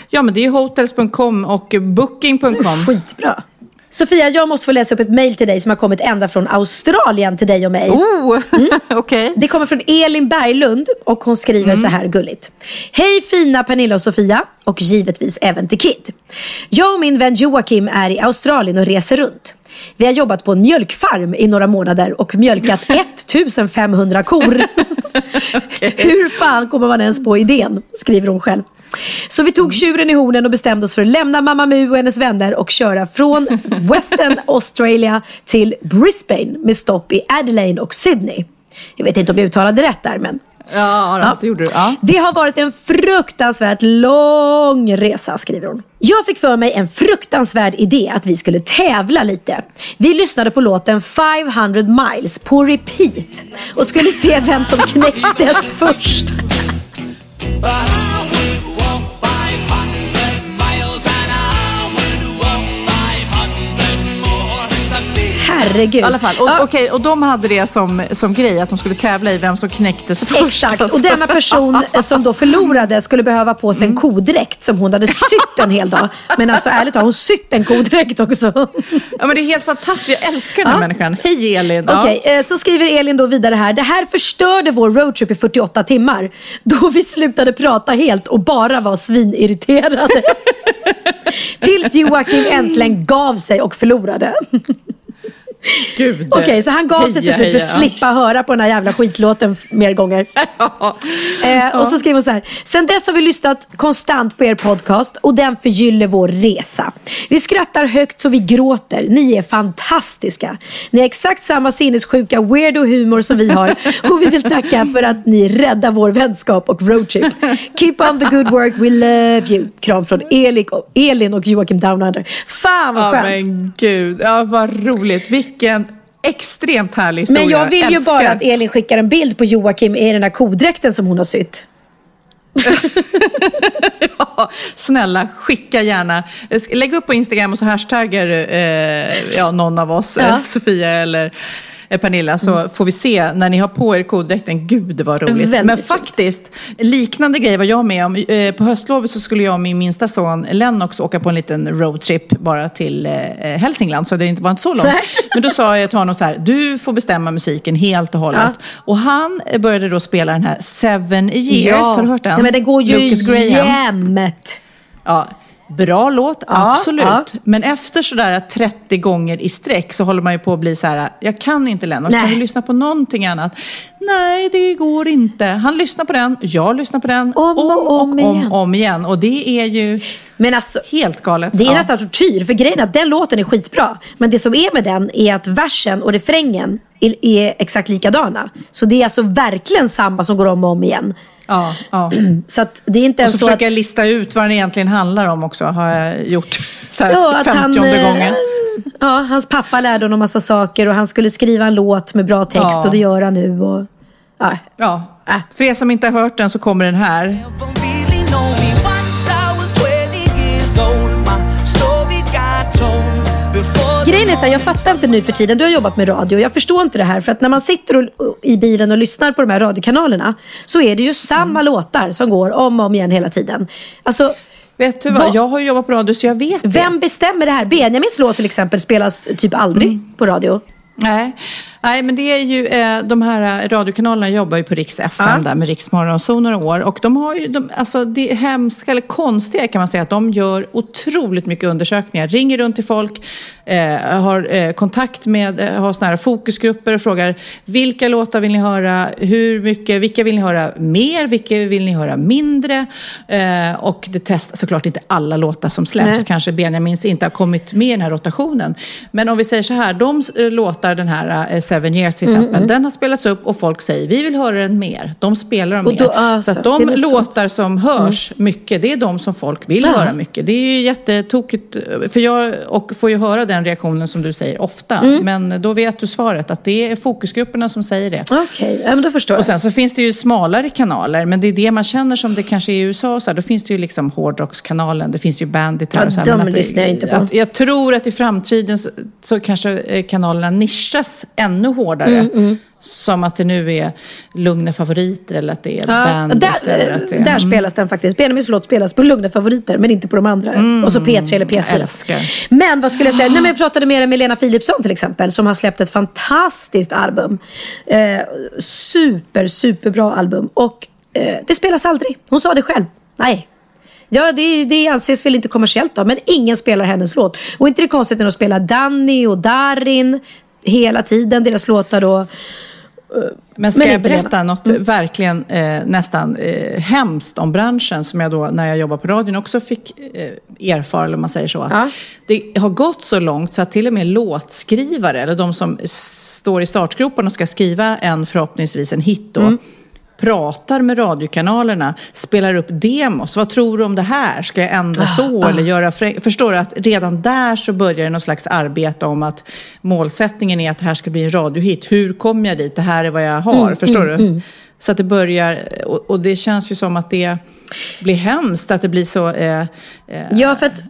Ja, men det är hotels.com och booking.com. Skitbra. Sofia, jag måste få läsa upp ett mejl till dig som har kommit ända från Australien till dig och mig. Oh, okej. Det kommer från Elin Berglund och hon skriver så här gulligt. Hej fina Pernilla och Sofia och givetvis även till Kid. Jag och min vän Joakim är i Australien och reser runt. Vi har jobbat på en mjölkfarm i några månader och mjölkat 1500 kor. Hur fan kommer man ens på idén? Skriver hon själv. Så vi tog tjuren i hornen och bestämde oss för att lämna Mamma Mu och hennes vänner och köra från Western Australia till Brisbane med stopp i Adelaide och Sydney. Jag vet inte om jag uttalade rätt där men Ja, Ja. det gjorde du. Ja. det har varit en fruktansvärt lång resa, skriver hon. Jag fick för mig en fruktansvärd idé att vi skulle tävla lite. Vi lyssnade på låten 500 miles på repeat och skulle se vem som knäcktes först. Herregud. I alla fall. Och, Ja. okej, och de hade det som, som grej, att de skulle tävla i vem som knäckte sig först. Exakt, alltså. och denna person som då förlorade skulle behöva på sig en kodräkt som hon hade sytt en hel dag. Men alltså ärligt talat, hon sytt en kodräkt också. Ja, men det är helt fantastiskt. Jag älskar den här Ja. människan. Hej Elin. Ja. Okej, eh, så skriver Elin då vidare här. Det här förstörde vår roadtrip i 48 timmar. Då vi slutade prata helt och bara var svinirriterade. Tills Joakim äntligen gav sig och förlorade. Gud. Okej, så han gav sig till slut för att slippa höra på den här jävla skitlåten mer gånger. Eh, och så skriver hon så här. Sen dess har vi lyssnat konstant på er podcast och den förgyller vår resa. Vi skrattar högt så vi gråter. Ni är fantastiska. Ni har exakt samma sinnessjuka weirdo humor som vi har och vi vill tacka för att ni räddar vår vänskap och roadtrip. Keep on the good work, we love you. Kram från Elin och, Elin och Joakim Downander. Fan vad Ja, skönt. men gud. Ja, vad roligt. Vilken extremt härlig historia. Men jag vill ju Älskar. bara att Elin skickar en bild på Joakim i den här kodräkten som hon har sytt. Ja, snälla, skicka gärna. Lägg upp på Instagram och så hashtaggar eh, ja, någon av oss, Ja. eh, Sofia eller Pernilla, så får vi se när ni har på er koddräkten. Gud, vad roligt. Väldigt Men faktiskt, liknande grej var jag med om. Eh, på höstlovet så skulle jag och min minsta son Lennox åka på en liten roadtrip bara till eh, Hälsingland, så det inte var inte så långt. Nej. Men då sa jag till honom så här, du får bestämma musiken helt och hållet. Och han började då spela den här Seven Years, har du hört den? Nej, men den går ju jämt. Ja, bra låt, Ja, absolut. ja. Men efter sådär 30 gånger i sträck så håller man ju på att bli så här, jag kan inte Lennart, kan vi lyssna på någonting annat? Nej, det går inte. Han lyssnar på den, jag lyssnar på den, Om och om igen. om, om igen. Och det är ju Men alltså, helt galet. det är Ja. nästan tortyr. För grejen är att den låten är skitbra. Men det som är med den är att versen och refrängen är, är exakt likadana. Så det är alltså verkligen samma som går om och om igen. Ja, ja. Så att det är inte Och så så försöker att... jag lista ut vad den egentligen handlar om också, har jag gjort. Så här, Ja, att han, femtionde eh, gången. Ja, hans pappa lärde honom massa saker och han skulle skriva en låt med bra text Ja. och det gör han nu. Och, ja. Ja. Äh. För er som inte har hört den så kommer den här. Grejen är så här, jag fattar inte nu för tiden, du har jobbat med radio, jag förstår inte det här. För att när man sitter och, och, i bilen och lyssnar på de här radiokanalerna så är det ju samma låtar som går om och om igen hela tiden. Alltså, Vet du vad, Vad- jag har jobbat på radio så jag vet det. vem bestämmer det här? Benjamins låt till exempel spelas typ aldrig på radio. Nej. Nej, men det är ju, eh, de här eh, radiokanalerna jobbar ju på Riks FM Ja. där med Riks Morgonzoo några år. Och de har ju, de, alltså det hemska eller konstiga kan man säga att de gör otroligt mycket undersökningar. Ringer runt till folk. eh, har eh, kontakt med, eh, har såna här fokusgrupper och frågar vilka låtar vill ni höra, hur mycket, vilka vill ni höra mer, vilka vill ni höra mindre? Eh, och det testas såklart inte alla låtar som släpps. Nej. Kanske Benjamins inte har kommit med i den här rotationen. Men om vi säger så här, de låtar, den här Seven Years till Mm, exempel, mm. den har spelats upp och folk säger vi vill höra den mer. De spelar Och mer. då- alltså, så att de väl så. låtar som hörs mycket, det är de som folk vill Ja. höra mycket. Det är ju jättetokigt, för jag och får ju höra den reaktionen som du säger ofta. Mm. Men då vet du svaret, att det är fokusgrupperna som säger det. Okej, ja, men då förstår Och jag. sen så finns det ju smalare kanaler, men det är det man känner som det kanske är i USA. Så här, då finns det ju liksom hårdrockskanalen, det finns ju Bandit här. Ja, och så här, de lyssnar jag inte på. Att jag tror att i framtiden så, så kanske eh, kanalerna nischas ännu hårdare. Mm, mm. Som att det nu är lugna favoriter eller att det är Ja, Bandit. där eller att det är, där Mm. spelas den faktiskt. Benjamins låt spelas på lugna favoriter men inte på de andra. och så P3 eller jag P4. älskar. Men vad skulle jag säga? Nej, men jag pratade med med Lena Philipsson till exempel som har släppt ett fantastiskt album. Eh, super, superbra album. Och eh, det spelas aldrig. Hon sa det själv. Nej. Ja, det, det anses väl inte kommersiellt då, men ingen spelar hennes låt. Och inte det konstigt när de spelar Danny och Darin hela tiden, deras låtar då. Men ska Men jag berätta något verkligen eh, nästan eh, hemskt om branschen som jag då när jag jobbade på radion också fick eh, erfara, eller om man säger så. Att Ja. Det har gått så långt så att till och med låtskrivare, eller de som står i startgroparna och ska skriva en förhoppningsvis en hit då, Mm. Pratar med radiokanalerna, spelar upp demos. Vad tror du om det här? Ska jag ändra så ah. eller göra... frä- Förstår du att redan där så börjar det någon slags arbete om att målsättningen är att det här ska bli en radiohit. Hur kommer jag dit? Det här är vad jag har. Mm, Förstår mm, du? mm. Så att det börjar, och, och det känns ju som att det blir hemskt att det blir så... Eh, eh, Ja, för att...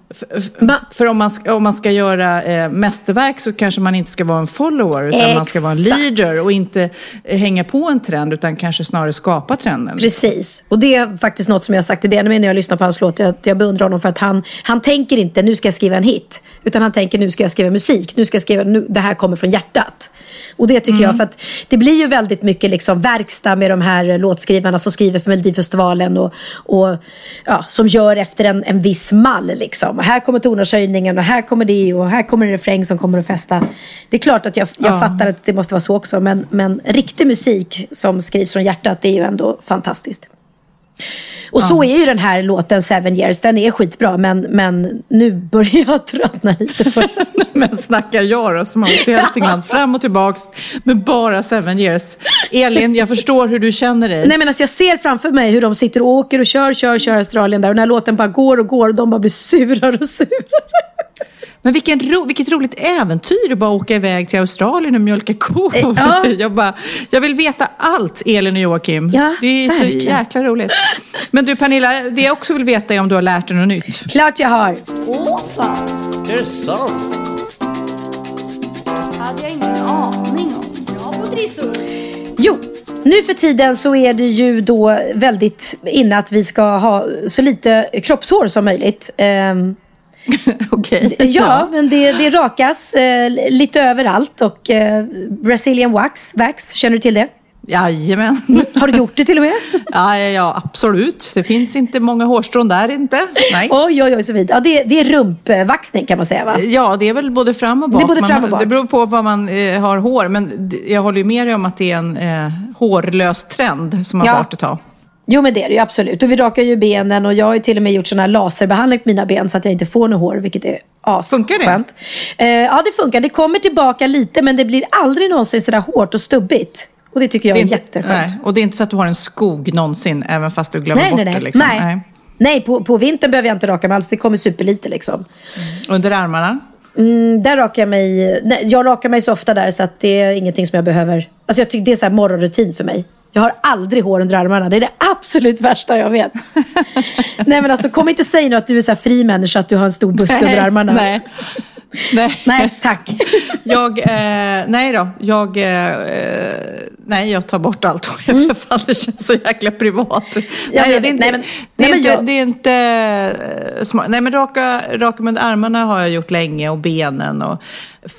för om man, ska, om man ska göra eh, mästerverk så kanske man inte ska vara en follower utan man ska vara en Exakt. leader och inte eh, hänga på en trend utan kanske snarare skapa trenden. Precis. Och det är faktiskt något som jag har sagt till Benjamin när jag lyssnar på hans låt. Att jag beundrar honom för att han, han tänker inte nu ska jag skriva en hit. Utan han tänker nu ska jag skriva musik. Nu ska jag skriva, nu, det här kommer från hjärtat. Och det tycker jag för att det blir ju väldigt mycket liksom verkstad med de här låtskrivarna som skriver för Melodifestivalen och, och ja, som gör efter en, en viss mall. Liksom. Och här kommer tonartshöjningen och här kommer det och här kommer en refräng som kommer att fästa. Det är klart att jag, jag Ja. fattar att det måste vara så också men, men riktig musik som skrivs från hjärtat det är ju ändå fantastiskt. Och så är ju den här låten Seven years. Den är skitbra men, men nu börjar jag tröttna lite den. Men snackar jag då som åkt till Hälsingland fram och tillbaks med bara seven years. Elin, jag förstår hur du känner dig. Nej men alltså jag ser framför mig hur de sitter och åker och kör, kör, kör Australien där. Och den här låten bara går och går och de bara blir surare och surare. Men vilken ro, vilket roligt äventyr att bara åka iväg till Australien och mjölka kor. Eh, Ja. Jag, bara, jag vill veta allt, Elin och Joakim. Ja, det är så verkligen. jäkla roligt. Men du Pernilla, det jag också vill veta är om du har lärt dig något nytt. Klart jag har. Åh fan! Är det sant? hade jag ingen aning om. Bra på trissor. Jo, nu för tiden så är det ju då väldigt inne att vi ska ha så lite kroppshår som möjligt. Ehm, Okej. Ja, men det, det rakas eh, lite överallt och eh, Brazilian wax, wax, känner du till det? Jajamän. Har du gjort det till och med? Ja, ja, ja, absolut. Det finns inte många hårstrån där inte. Nej. Oj, oj, oj, så vidare. Ja, det, det är rumpvaxning kan man säga va? Ja, det är väl både fram och bak. Det är både fram och bak. Det beror på vad man eh, har hår. Men jag håller ju med dig om att det är en eh, hårlös trend som har Ja. varit ett tag. Jo men det är det ju absolut. Och vi rakar ju benen och jag har till och med gjort sån här laserbehandling på mina ben så att jag inte får något hår, vilket är as Funkar det? Eh, ja det funkar. Det kommer tillbaka lite men det blir aldrig någonsin sådär hårt och stubbigt. Och det tycker jag Det är, är inte, jätteskönt. nej, och det är inte så att du har en skog någonsin, även fast du glömmer Nej, bort nej, nej. det. Liksom. nej. nej. på, på vintern behöver jag inte raka mig alls. Det kommer superlite liksom. Under armarna? Mm, där rakar jag mig. Nej, jag rakar mig så ofta där så att det är ingenting som jag behöver. Alltså jag tycker det är så här morgonrutin för mig. Jag har aldrig hår under armarna. Det är det absolut värsta jag vet. nej men alltså kom inte och säg nu att du är så fri människa, att du har en stor buske under armarna. Nej. Nej. Nej, tack. Jag, eh, nej då, jag, eh, nej jag tar bort allt hår. För fan, det känns så jäkla privat. Jag nej, vet. det är inte, Nej, men- det är nej, men inte, jag- det är inte smart. Nej men raka, raka med armarna har jag gjort länge och benen och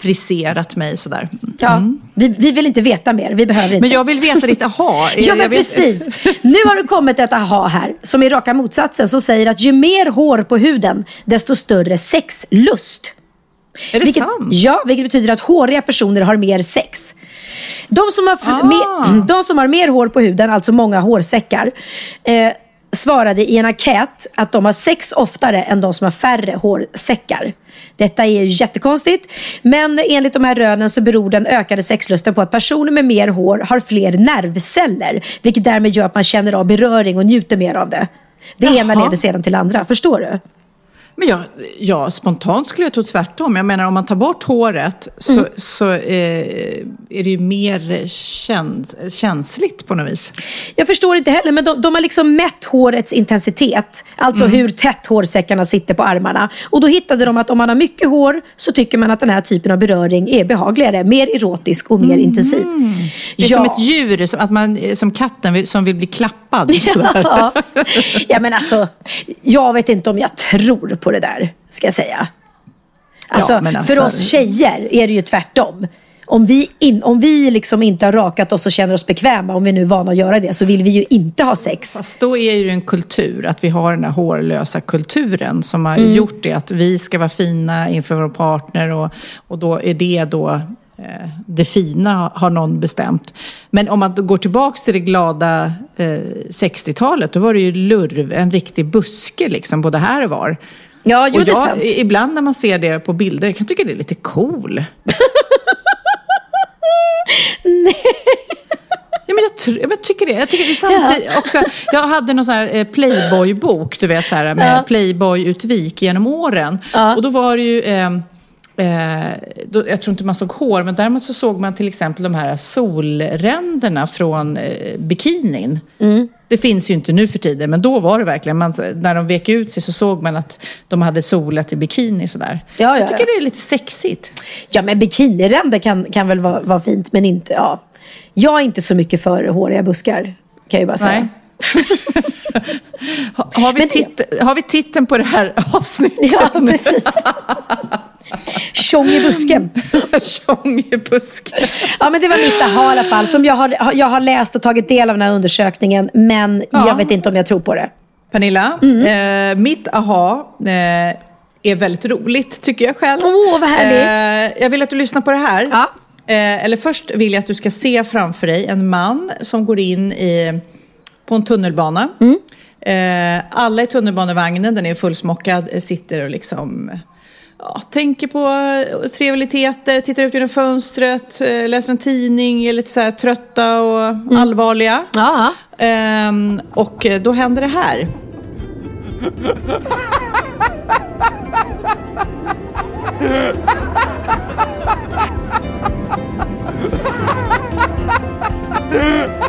friserat mig sådär. Ja, vi, vi vill inte veta mer. Vi behöver inte. Men jag vill veta ditt aha. Ja, men precis. Nu har det kommit ett aha här, som är raka motsatsen, som säger att ju mer hår på huden, desto större sexlust. Är det vilket, sant? Ja, vilket betyder att håriga personer har mer sex. De som har, Ah. mer, de som har mer hår på huden, alltså många hårsäckar, eh, svarade i en enkät att de har sex oftare än de som har färre hårsäckar. Detta är ju jättekonstigt, men enligt de här rönen så beror den ökade sexlusten på att personer med mer hår har fler nervceller, vilket därmed gör att man känner av beröring och njuter mer av det. Det ena Jaha. leder sedan till andra, förstår du? Men jag, ja, spontant skulle jag tro tvärtom. Jag menar om man tar bort håret så, Mm. så eh, är det ju mer käns, känsligt på något vis. Jag förstår inte heller, men de, de har liksom mätt hårets intensitet. Alltså Mm. hur tätt hårsäckarna sitter på armarna. Och då hittade de att om man har mycket hår så tycker man att den här typen av beröring är behagligare, mer erotisk och mer intensiv. Mm. Det är som ett djur, som, att man, som katten som vill bli klappad. Sådär. Ja. ja, men alltså, jag vet inte om jag tror på det där, ska jag säga. Alltså, Ja, alltså- För oss tjejer är det ju tvärtom. Om vi, in, om vi liksom inte har rakat oss och känner oss bekväma, om vi nu är vana att göra det, så vill vi ju inte ha sex. Fast då är det en kultur, att vi har den här hårlösa kulturen som har Mm. gjort det. Att vi ska vara fina inför vår partner och, och då är det då det fina har någon bestämt. Men om man går tillbaka till det glada eh, 60-talet, då var det ju lurv, en riktig buske liksom, både här och var. Ja, jo, och jag, ibland när man ser det på bilder, jag kan tycka det är lite cool. Ja, men jag, jag tycker det. Jag tycker det samtidigt också. Jag hade någon sån här eh, Playboy-bok, du vet så här med Ja. Playboy-utvik genom åren. Och då var det ju, eh, eh, då, jag tror inte man såg hår, men däremot så såg man till exempel de här solränderna från eh, bikinin. Mm. Det finns ju inte nu för tiden, men då var det verkligen, man, när de vek ut sig så såg man att de hade solat i bikini sådär. Ja, ja, jag tycker ja. det är lite sexigt. Ja, men bikiniränder kan, kan väl vara, vara fint, men inte... Ja. Jag är inte så mycket för håriga buskar, kan jag ju bara säga. Nej. Ha- Har vi, tit- har vi titeln på det här avsnittet? Ja, precis. Tjong i busken. Tjong i busken. Ja, men det var mitt aha i alla fall. Som jag har, jag har läst och tagit del av den här undersökningen, men Ja. jag vet inte om jag tror på det. Pernilla, Mm. eh, mitt aha eh, är väldigt roligt tycker jag själv. Åh, vad härligt. Eh, jag vill att du lyssnar på det här. Ja. Eh, eller först vill jag att du ska se framför dig en man som går in i, på en tunnelbana. Mm. Eh, alla i tunnelbanevagnen, den är fullsmockad, eh, sitter och liksom ja, tänker på eh, trevligheter, tittar ut genom fönstret, läser en tidning, är lite så här trötta och allvarliga. Ja. Ehm, och eh, då händer det här.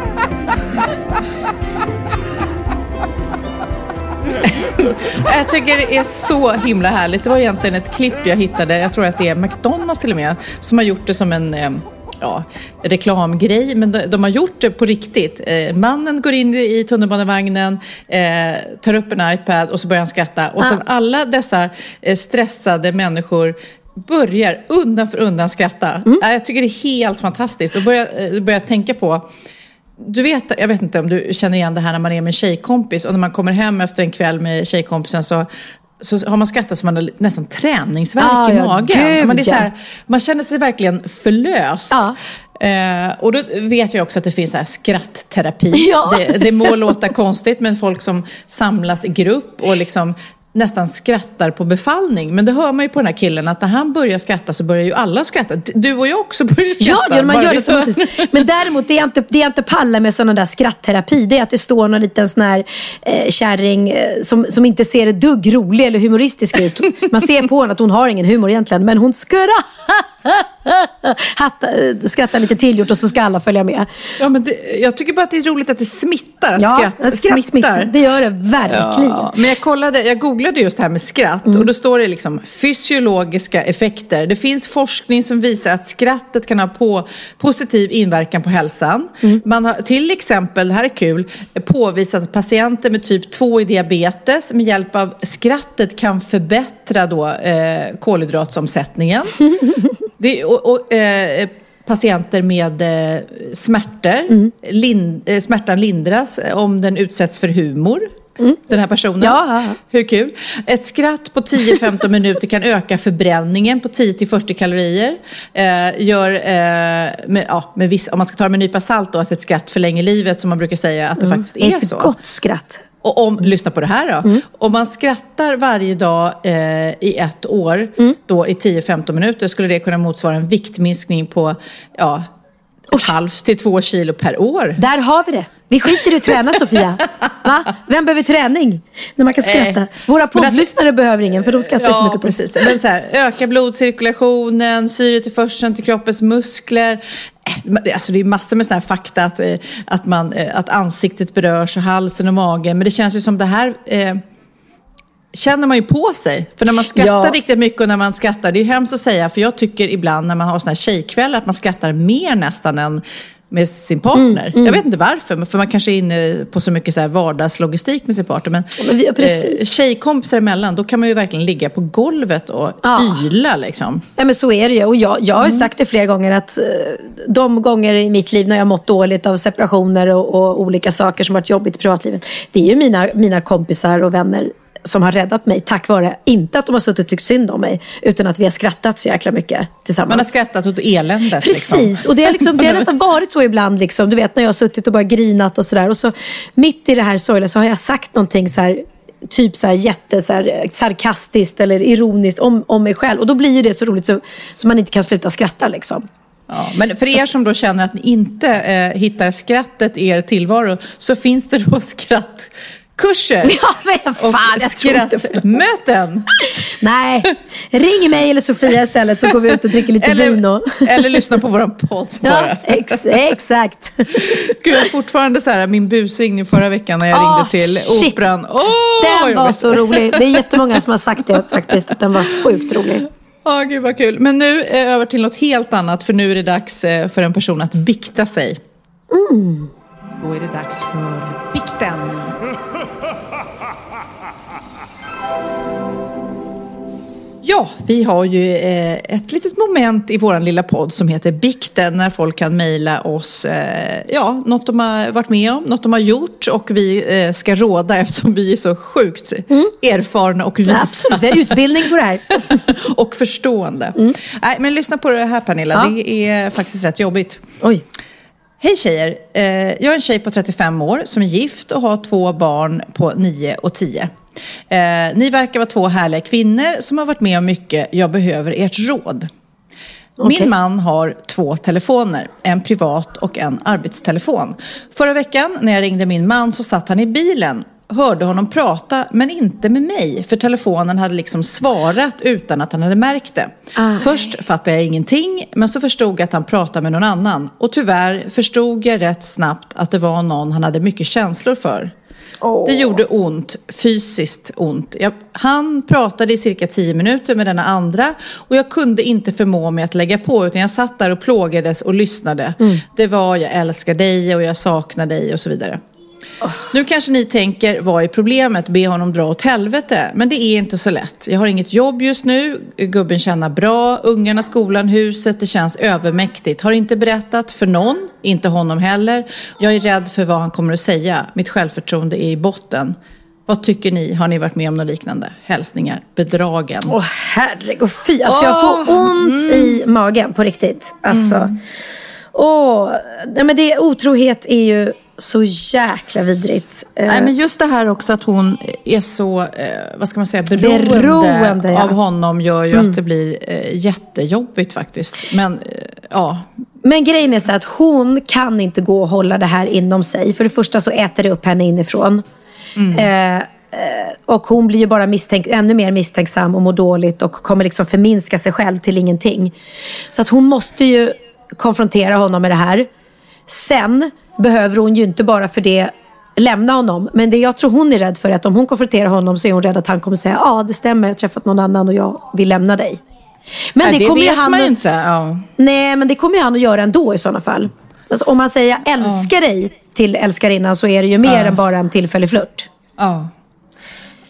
Jag tycker det är så himla härligt. Det var egentligen ett klipp jag hittade, jag tror att det är McDonalds till och med, som har gjort det som en eh, ja, reklamgrej, men de, de har gjort det på riktigt. Eh, mannen går in i tunnelbanevagnen, eh, tar upp en iPad och så börjar han skratta. Och sen alla dessa eh, stressade människor börjar undan för undan skratta. Eh, Jag tycker det är helt fantastiskt. Och börjar, eh, börjar tänka på du vet, jag vet inte om du känner igen det här när man är med en tjejkompis och när man kommer hem efter en kväll med tjejkompisen så så har man skrattat så man har nästan träningsvärk Ah, i ja, magen. gud, man, är så här, man känner sig verkligen förlöst. Ja. Eh, och då vet jag också att det finns så här skrattterapi. Ja. Det, det må låta konstigt men folk som samlas i grupp och liksom nästan skrattar på befallning. Men det hör man ju på den här killen att när han börjar skratta så börjar ju alla skratta. Du och jag också börjar skratta. Ja, ja man bara gör det automatiskt. Men däremot, det jag inte, det jag inte pallar med sådana där skrattterapi, det är att det står någon liten sån här eh, kärring eh, som, som inte ser ett dugg rolig eller humoristisk ut. Man ser på henne att hon har ingen humor egentligen, men hon skrattar, skrattar lite tillgjort och så ska alla följa med. Ja, men det, jag tycker bara att det är roligt att det smittar. Att Ja, skratt, skratt smittar. Det gör det verkligen. Ja, men jag, kollade, jag googlade just det här med skratt Mm. och då står det liksom fysiologiska effekter. Det finns forskning som visar att skrattet kan ha på, positiv inverkan på hälsan. Mm. Man har till exempel, det här är kul, påvisat att patienter med typ 2 i diabetes med hjälp av skrattet kan förbättra då, eh, kolhydratsomsättningen. Det, och, och, eh, patienter med eh, smärtor. Mm. Lin, eh, smärtan lindras om den utsätts för humor. Den här personen. Ja. Hur kul? Ett skratt på 10-15 minuter kan öka förbränningen på 10-40 kalorier. Eh, gör, eh, med, ja, med viss, om man ska ta det med en nypa salt då, att ett skratt förlänger livet som man brukar säga att det faktiskt är Ett så. gott skratt. Och om, lyssna på det här då. Om man skrattar varje dag eh, i ett år, då i 10-15 minuter, skulle det kunna motsvara en viktminskning på ja, ett halvt till två kilo per år. Där har vi det. Vi skiter i att träna Sofia. Va? Vem behöver träning? När man kan skratta. Nej. Våra poddlyssnare behöver ingen för de skrattar så Ja, mycket. på precis. Men så här, öka blodcirkulationen, syretillförseln till kroppens muskler. Eh, Alltså det är massor med såna här fakta att, eh, att, man, eh, att ansiktet berörs och halsen och magen. Men det känns ju som det här eh, känner man ju på sig. För när man skrattar Ja. riktigt mycket och när man skrattar, det är ju hemskt att säga, för jag tycker ibland när man har såna här tjejkvällar att man skrattar mer nästan än med sin partner. Mm, Jag vet inte varför, för man kanske är inne på så mycket så här vardagslogistik med sin partner. Men, men vi- ja, eh, tjejkompisar emellan, då kan man ju verkligen ligga på golvet och Ja. yla liksom. Ja, men så är det ju. Och jag, jag har ju sagt det flera gånger att eh, de gånger i mitt liv när jag mått dåligt av separationer och, och olika saker som varit jobbigt i privatlivet. Det är ju mina, mina kompisar och vänner som har räddat mig tack vare, inte att de har suttit och tyckt synd om mig, utan att vi har skrattat så jäkla mycket tillsammans. Man har skrattat åt eländet. Precis, Liksom. och det har, liksom, det har nästan varit så ibland. Liksom. Du vet när jag har suttit och bara grinat och sådär. Och så mitt i det här sorgliga så har jag sagt någonting så här, typ så här jätte så här, eh, sarkastiskt eller ironiskt om, om mig själv. Och då blir ju det så roligt så, så man inte kan sluta skratta liksom. Ja, men för er som då känner att ni inte eh, hittar skrattet i er tillvaro så finns det då skrattkurser. Ja, men fan, och skrattmöten. Nej, ring mig eller Sofia istället så går vi ut och dricker lite vin. Och... Eller, eller lyssna på våran podd bara. Ja, ex, exakt. Gud, jag har fortfarande så här, min busringning förra veckan när jag Åh, ringde till shit. Operan. Vad Den var så rolig. Det är jättemånga som har sagt det faktiskt. Den var sjukt rolig. Ja, gud vad kul. Men nu över till något helt annat, för nu är det dags eh, för en person att bikta sig. Mm. Då är det dags för bikten. Ja, vi har ju eh, ett litet moment i vår lilla podd som heter Bikten när folk kan mejla oss eh, ja, något de har varit med om, något de har gjort och vi eh, ska råda eftersom vi är så sjukt erfarna och visa. Mm. Absolut, vi har utbildning på det här. och förstående. Nej, men lyssna på det här Pernilla, Ja. det är faktiskt rätt jobbigt. Oj. Hej tjejer! Eh, jag är en tjej på 35 år som är gift och har två barn på 9 och 10. Eh, ni verkar vara två härliga kvinnor som har varit med om mycket. Jag behöver ert råd. Okej. Min man har två telefoner, en privat och en arbetstelefon. Förra veckan när jag ringde min man så satt han i bilen, hörde honom prata men inte med mig för telefonen hade liksom svarat utan att han hade märkt det. Aj. Först fattade jag ingenting men så förstod jag att han pratade med någon annan och tyvärr förstod jag rätt snabbt att det var någon han hade mycket känslor för. Det gjorde ont, fysiskt ont. Jag, han pratade i cirka tio minuter med denna andra och jag kunde inte förmå mig att lägga på utan jag satt där och plågades och lyssnade. Det var jag älskar dig och jag saknar dig och så vidare. Nu kanske ni tänker, vad är problemet? Be honom dra åt helvete. Men det är inte så lätt. Jag har inget jobb just nu, gubben tjänar bra, ungarna, skolan, huset, det känns övermäktigt. Har inte berättat för någon, inte honom heller. Jag är rädd för vad han kommer att säga. Mitt självförtroende är i botten. Vad tycker ni? Har ni varit med om något liknande? Hälsningar, bedragen. Åh herregud, fy. Alltså jag får ont i magen på riktigt. Alltså. Åh, nej men det, otrohet är ju så jäkla vidrigt. Eh, Nej, men just det här också att hon är så, eh, vad ska man säga, beroende, Beroende, ja. av honom gör ju Mm. att det blir eh, jättejobbigt faktiskt. Men ja, Men grejen är så att hon kan inte gå och hålla det här inom sig. För det första så äter det upp henne inifrån. Eh, och hon blir ju bara misstänk, ännu mer misstänksam och mår dåligt och kommer liksom förminska sig själv till ingenting. Så att hon måste ju konfrontera honom med det här. Sen behöver hon ju inte bara för det lämna honom. Men det jag tror hon är rädd för är att om hon konfronterar honom så är hon rädd att han kommer säga ja det stämmer, jag har träffat någon annan och jag vill lämna dig. Men Nej, det, kommer vet han man ju inte. Ja. Nej, men det kommer han att göra ändå i sådana fall. Alltså, om man säger jag älskar dig till älskarinnan så är det ju mer Ja. än bara en tillfällig flört. Ja.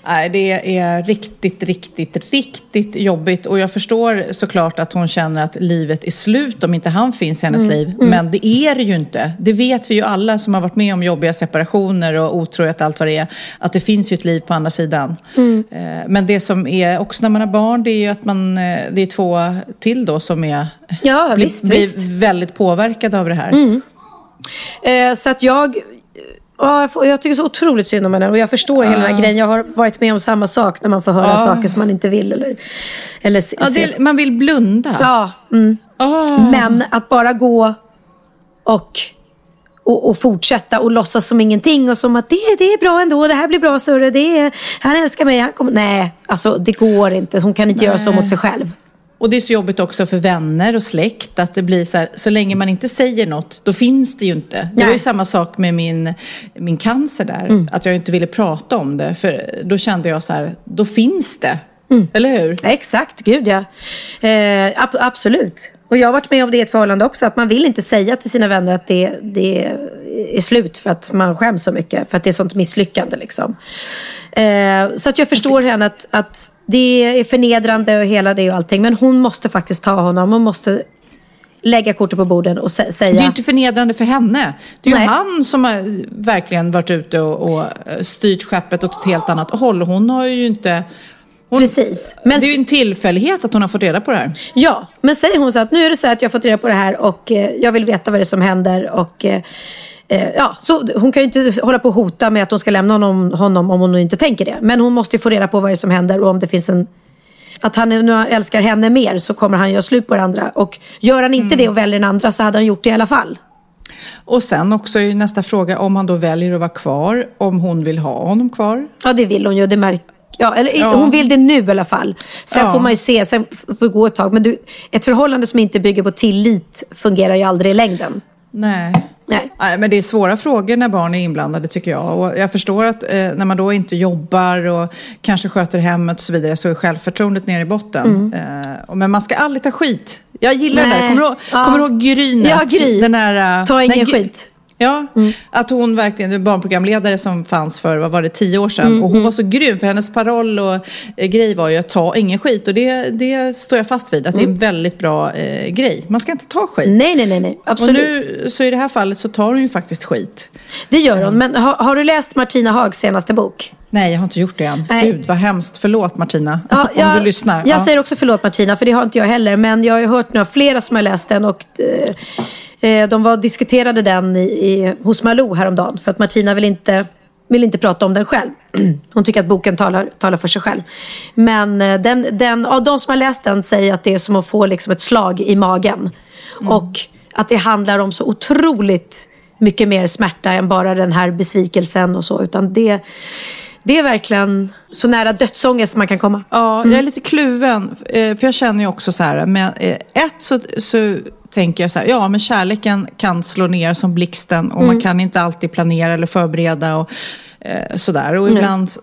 Nej, det är riktigt, riktigt, riktigt jobbigt. Och jag förstår såklart att hon känner att livet är slut om inte han finns i hennes Mm, liv. mm. Men det är det ju inte. Det vet vi ju alla som har varit med om jobbiga separationer och otrohet allt vad det är. Att det finns ju ett liv på andra sidan. Mm. Eh, Men det som är också när man har barn, det är ju att man, eh, det är två till då som är, Ja, blir, visst, blir visst. väldigt påverkade av det här. Mm. Eh, så att jag... Ja, jag, tycker så otroligt synd om henne och jag förstår hela den här Ja. grejen. Jag har varit med om samma sak när man får höra Ja. saker som man inte vill eller, eller Ja, det, man vill blunda. Ja. Mm. Men att bara gå och, och, och fortsätta och låtsas som ingenting och som att det, det är bra ändå, det här blir bra Surre, det är, han älskar mig, han kommer... Nej, alltså det går inte. Hon kan inte göra så Nej. mot sig själv. Och det är så jobbigt också för vänner och släkt att det blir så här, så länge man inte säger något, då finns det ju inte. Det var ju samma sak med min, min cancer där, Mm. att jag inte ville prata om det, för då kände jag så här, då finns det. Mm. Eller hur? Exakt, gud ja. Eh, ab- absolut. Och jag har varit med om det i ett förhållande också, att man vill inte säga till sina vänner att det, det är slut för att man skäms så mycket, för att det är sånt misslyckande. Liksom. Eh, så att jag förstår henne att, att det är förnedrande och hela det och allting, men hon måste faktiskt ta honom. Hon måste lägga kortet på borden och sä- säga... Det är ju inte förnedrande för henne. Det är ju han som har verkligen varit ute och, och eh, styrt skeppet åt ett helt annat håll. Hon har ju inte... Hon, Precis. Men... Det är ju en tillfällighet att hon har fått reda på det här. Ja, men säger hon så att nu är det så att jag har fått reda på det här och eh, jag vill veta vad det är som händer. Och, eh, eh, ja, så hon kan ju inte hålla på och hota med att hon ska lämna honom, honom om hon inte tänker det. Men hon måste ju få reda på vad det är som händer och om det finns en... Att han nu älskar henne mer så kommer han göra slut på det andra. Och gör han inte det och väljer den andra så hade han gjort det i alla fall. Och sen också är nästa fråga om han då väljer att vara kvar, om hon vill ha honom kvar. Ja, det vill hon ju. Det märk- ja, eller, Ja. Hon vill det nu i alla fall. Sen Ja. får man ju se, sen får det gå ett tag. Men du, ett förhållande som inte bygger på tillit fungerar ju aldrig i längden. Nej. Nej. Nej, men det är svåra frågor när barn är inblandade tycker jag. Och jag förstår att eh, när man då inte jobbar och kanske sköter hemmet och så vidare så är självförtroendet nere i botten. Mm. Eh, men man ska aldrig ta skit. Jag gillar det Nej. där. Kommer du ihåg, Ja. kommer du ihåg Grynet? Ja, Gry. Den här, eh, Ta ingen skit. Ja, att hon verkligen, det var barnprogramledare som fanns för, vad var det, tio år sedan. Mm, och hon mm. var så grym, för hennes paroll och eh, grej var ju att ta ingen skit. Och det, det står jag fast vid, att det är en väldigt bra eh, grej. Man ska inte ta skit. Nej, nej, nej, nej. Absolut. Och nu, så i det här fallet så tar hon ju faktiskt skit. Det gör hon. Men har, har du läst Martina Hags senaste bok? Nej, jag har inte gjort det än. Nej. Gud, vad hemskt. Förlåt Martina, Ja, om jag, du lyssnar. Jag Ja. säger också förlåt Martina, för det har inte jag heller. Men jag har ju hört några flera som har läst den och eh, eh, de var diskuterade den i, i, hos Malou häromdagen. För att Martina vill inte, vill inte prata om den själv. Hon tycker att boken talar, talar för sig själv. Men eh, den, den, ja, de som har läst den säger att det är som att få liksom ett slag i magen. Och att det handlar om så otroligt mycket mer smärta än bara den här besvikelsen och så. Utan det, det är verkligen så nära dödsångest man kan komma. Ja, jag är lite kluven. eh, För jag känner ju också så här, men eh, ett så, så tänker jag så här, ja men kärleken kan slå ner som blixten och man Mm. kan inte alltid planera eller förbereda och eh, sådär. Och Nej. ibland s-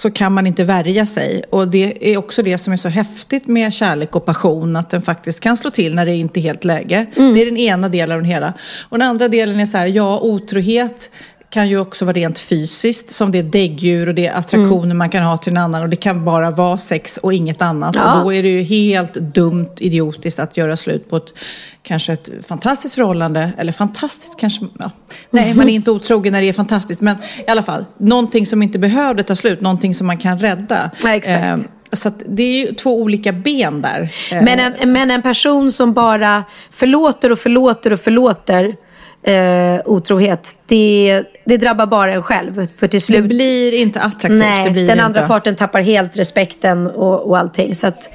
så kan man inte värja sig. Och det är också det som är så häftigt med kärlek och passion, att den faktiskt kan slå till när det inte är helt läge. Mm. Det är den ena delen av det hela. Och den andra delen är så här, ja otrohet kan ju också vara rent fysiskt, som det är däggdjur och det är attraktioner man kan ha till en annan och det kan bara vara sex och inget annat. Ja. Och då är det ju helt dumt, idiotiskt att göra slut på ett kanske ett fantastiskt förhållande, eller fantastiskt kanske, ja. nej man är inte otrogen när det är fantastiskt, men i alla fall, någonting som inte behövde ta slut, någonting som man kan rädda. Ja, exakt. Eh, så det är ju två olika ben där. Men en, men en person som bara förlåter och förlåter och förlåter eh, otrohet, det, det drabbar bara en själv. För till det slut... blir inte attraktivt. Nej, det den det andra inte. parten tappar helt respekten och, och allting. Så att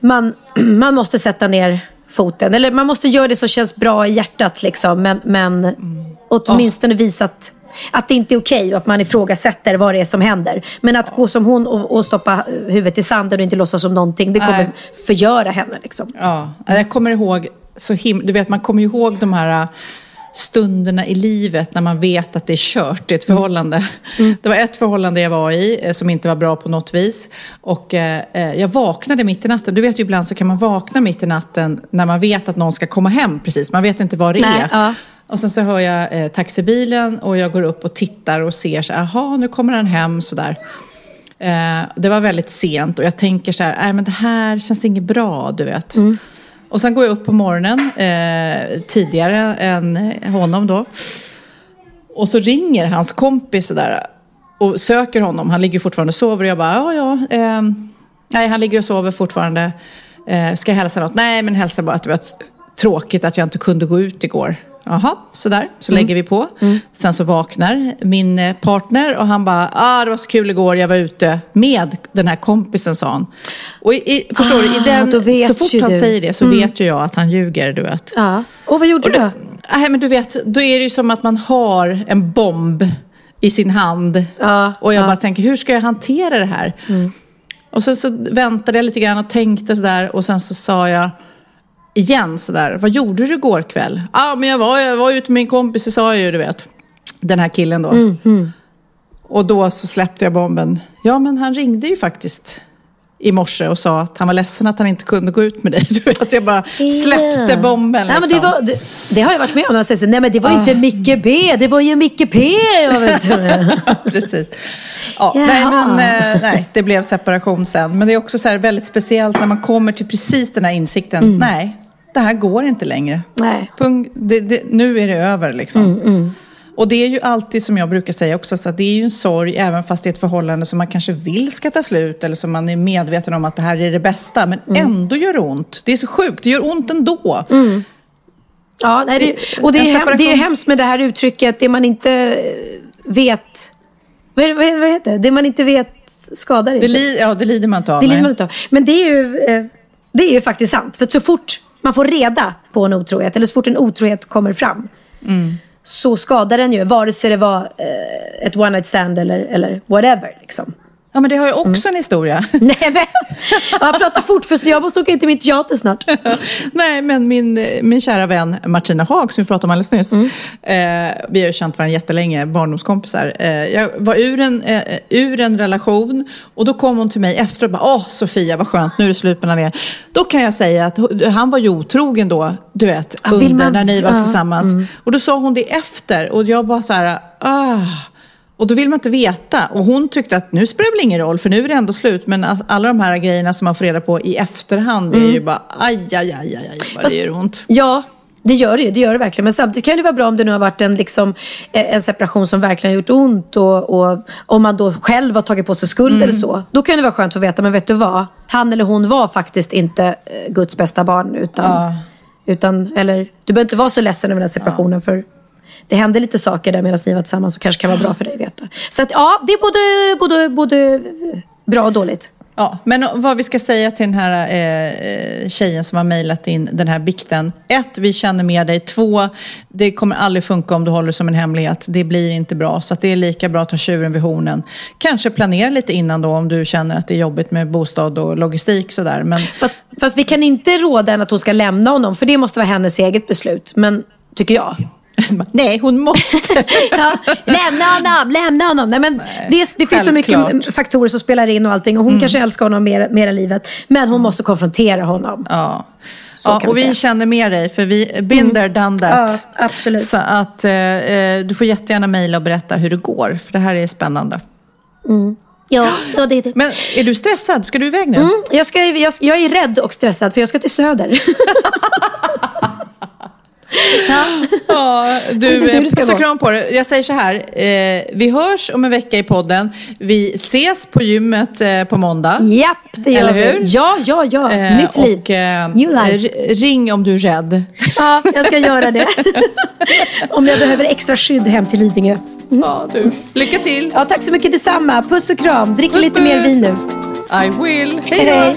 man, man måste sätta ner foten. Eller man måste göra det som känns bra i hjärtat. Liksom. Men, men Mm. åtminstone visa att, att det inte är okej och att man ifrågasätter vad det är som händer. Men att gå som hon och, och stoppa huvudet i sanden och inte låtsas som någonting, det kommer Nej. förgöra henne. Liksom. Ja, jag kommer ihåg så him- Du vet, man kommer ihåg de här äh, stunderna i livet när man vet att det är kört i ett förhållande. Det var ett förhållande jag var i eh, som inte var bra på något vis. Och eh, eh, jag vaknade mitt i natten. Du vet ju ibland så kan man vakna mitt i natten när man vet att någon ska komma hem precis. Man vet inte vad det Nej, är. ja. Och sen så hör jag eh, taxibilen och jag går upp och tittar och ser så jaha, nu kommer han hem sådär. Eh, det var väldigt sent och jag tänker så här, nej men det här känns inget bra, du vet. Och sen går jag upp på morgonen, eh, tidigare än honom då. Och så ringer hans kompis där och söker honom. Han ligger fortfarande och sover och jag bara, ja ja. Eh, nej, han ligger och sover fortfarande. Eh, ska jag hälsa något? Nej, men hälsa bara att det var tråkigt att jag inte kunde gå ut igår. Jaha, sådär. Så lägger vi på. Sen så vaknar min eh, partner och han bara, ah, det var så kul igår, jag var ute med den här kompisen, sa han. Och i, i, förstår du, i Ah, den, då så fort han du. säger det så Mm. vet ju jag att han ljuger, du vet. Ja. Och vad gjorde du då? Nej, men du vet, då är det ju som att man har en bomb i sin hand. Ja, och jag ja. bara tänker, hur ska jag hantera det här? Och så, så väntade jag lite grann och tänkte sådär. Och sen så sa jag igen sådär, vad gjorde du igår kväll? Ja, ah, men jag var, jag var ute med min kompis, det sa jag ju, du vet. Den här killen då. Och då så släppte jag bomben. Ja, men han ringde ju faktiskt i morse och sa att han var ledsen att han inte kunde gå ut med dig. Du vet, jag bara släppte Ja. bomben. Ja, men det, liksom. var, det, det har jag varit med om. säger Nej, men det var ju inte Micke B, det var ju Micke P. Precis. Ja, Jaha. nej, men, eh, nej, det blev separation sen. Men det är också så här väldigt speciellt när man kommer till precis den här insikten. Nej, det här går inte längre. Nej. Punkt. Det, det, nu är det över liksom. Mm, Och det är ju alltid som jag brukar säga också, så att det är ju en sorg även fast det är ett förhållande som man kanske vill ska ta slut eller som man är medveten om att det här är det bästa. Men Mm. ändå gör det ont. Det är så sjukt, det gör ont ändå. Ja, nej, det, och det är, hem, det är hemskt med det här uttrycket, det man inte eh, vet. Vad, vad, vad heter det? Det man inte vet skadar inte. Det, li, ja, det lider man inte av. Det lider man inte av. Men det är, ju, eh, det är ju faktiskt sant. För så fort man får reda på en otrohet, eller så fort en otrohet kommer fram, så skadar den ju. Vare sig det var eh, ett one night stand eller, eller whatever. Liksom. Ja, men det har ju också en historia. Nej, men, jag pratar fort för jag måste åka in till mitt teater snart. Nej, men min, min kära vän Martina Haag som vi pratade om alldeles nyss. Mm. Eh, vi har ju känt varandra jättelänge, barndomskompisar. Eh, jag var ur en, eh, ur en relation och då kom hon till mig efter och bara Åh Sofia, vad skönt, nu är det slut mellan er. Då kan jag säga att han var ju otrogen då, du vet, under man- när ni var ja, mm. tillsammans. Och då sa hon det efter och jag bara så här, ah. Och då vill man inte veta. Och hon tyckte att nu spelar det väl ingen roll för nu är det ändå slut. Men alla de här grejerna som man får reda på i efterhand är ju bara aj, aj, aj, aj, aj vad Mm. Fast- det gör ont. Ja, det gör det ju. Det gör det verkligen. Men samtidigt kan det vara bra om det nu har varit en, liksom, eh, en separation som verkligen har gjort ont. Och, och om man då själv har tagit på sig skuld Mm. eller så. Då kan det vara skönt att veta, men vet du vad? Han eller hon var faktiskt inte eh, Guds bästa barn. Utan, utan, eller, du behöver inte vara så ledsen över den här separationen. För det hände lite saker där medan ni var tillsammans som kanske kan vara bra för dig att veta. Så att, ja, det är både, både, både bra och dåligt. Ja, men vad vi ska säga till den här eh, tjejen som har mejlat in den här bikten. Ett, vi känner med dig. Två, det kommer aldrig funka om du håller som en hemlighet. Det blir inte bra. Så att det är lika bra att ta tjuren vid hornen. Kanske planera lite innan då om du känner att det är jobbigt med bostad och logistik sådär. Men Fast, fast vi kan inte råda henne att hon ska lämna honom. För det måste vara hennes eget beslut. Men, tycker jag. nej, hon måste. ja, lämna honom, lämna honom. Nej, men det, det finns så mycket faktorer som spelar in och allting. Och hon kanske älskar honom mer, mer än livet. Men hon måste konfrontera honom. Ja. Så ja, och vi vi säga. känner med dig, för vi been there, done that. Ja, absolut. Så att eh, eh, du får jättegärna mejla och berätta hur det går, för det här är spännande. Ja, ja det är det. Men är du stressad? Ska du iväg nu? Mm, jag, ska, jag, jag är rädd och stressad för jag ska till Söder. Ja, vet du, ska puss och kram på det. Jag säger så här, eh, vi hörs om en vecka i podden. Vi ses på gymmet eh, på måndag. Japp, det gör Eller vi. hur? Ja, ja, ja. Eh, Nytt liv. Och, eh, New life. ring om du är rädd. Ja, jag ska göra det. Om jag behöver extra skydd hem till Lidingö. Ja, du. Lycka till. Ja, tack så mycket detsamma. Puss och kram. Drick Puss, lite mer puss. vin nu. I will. Hej, hej.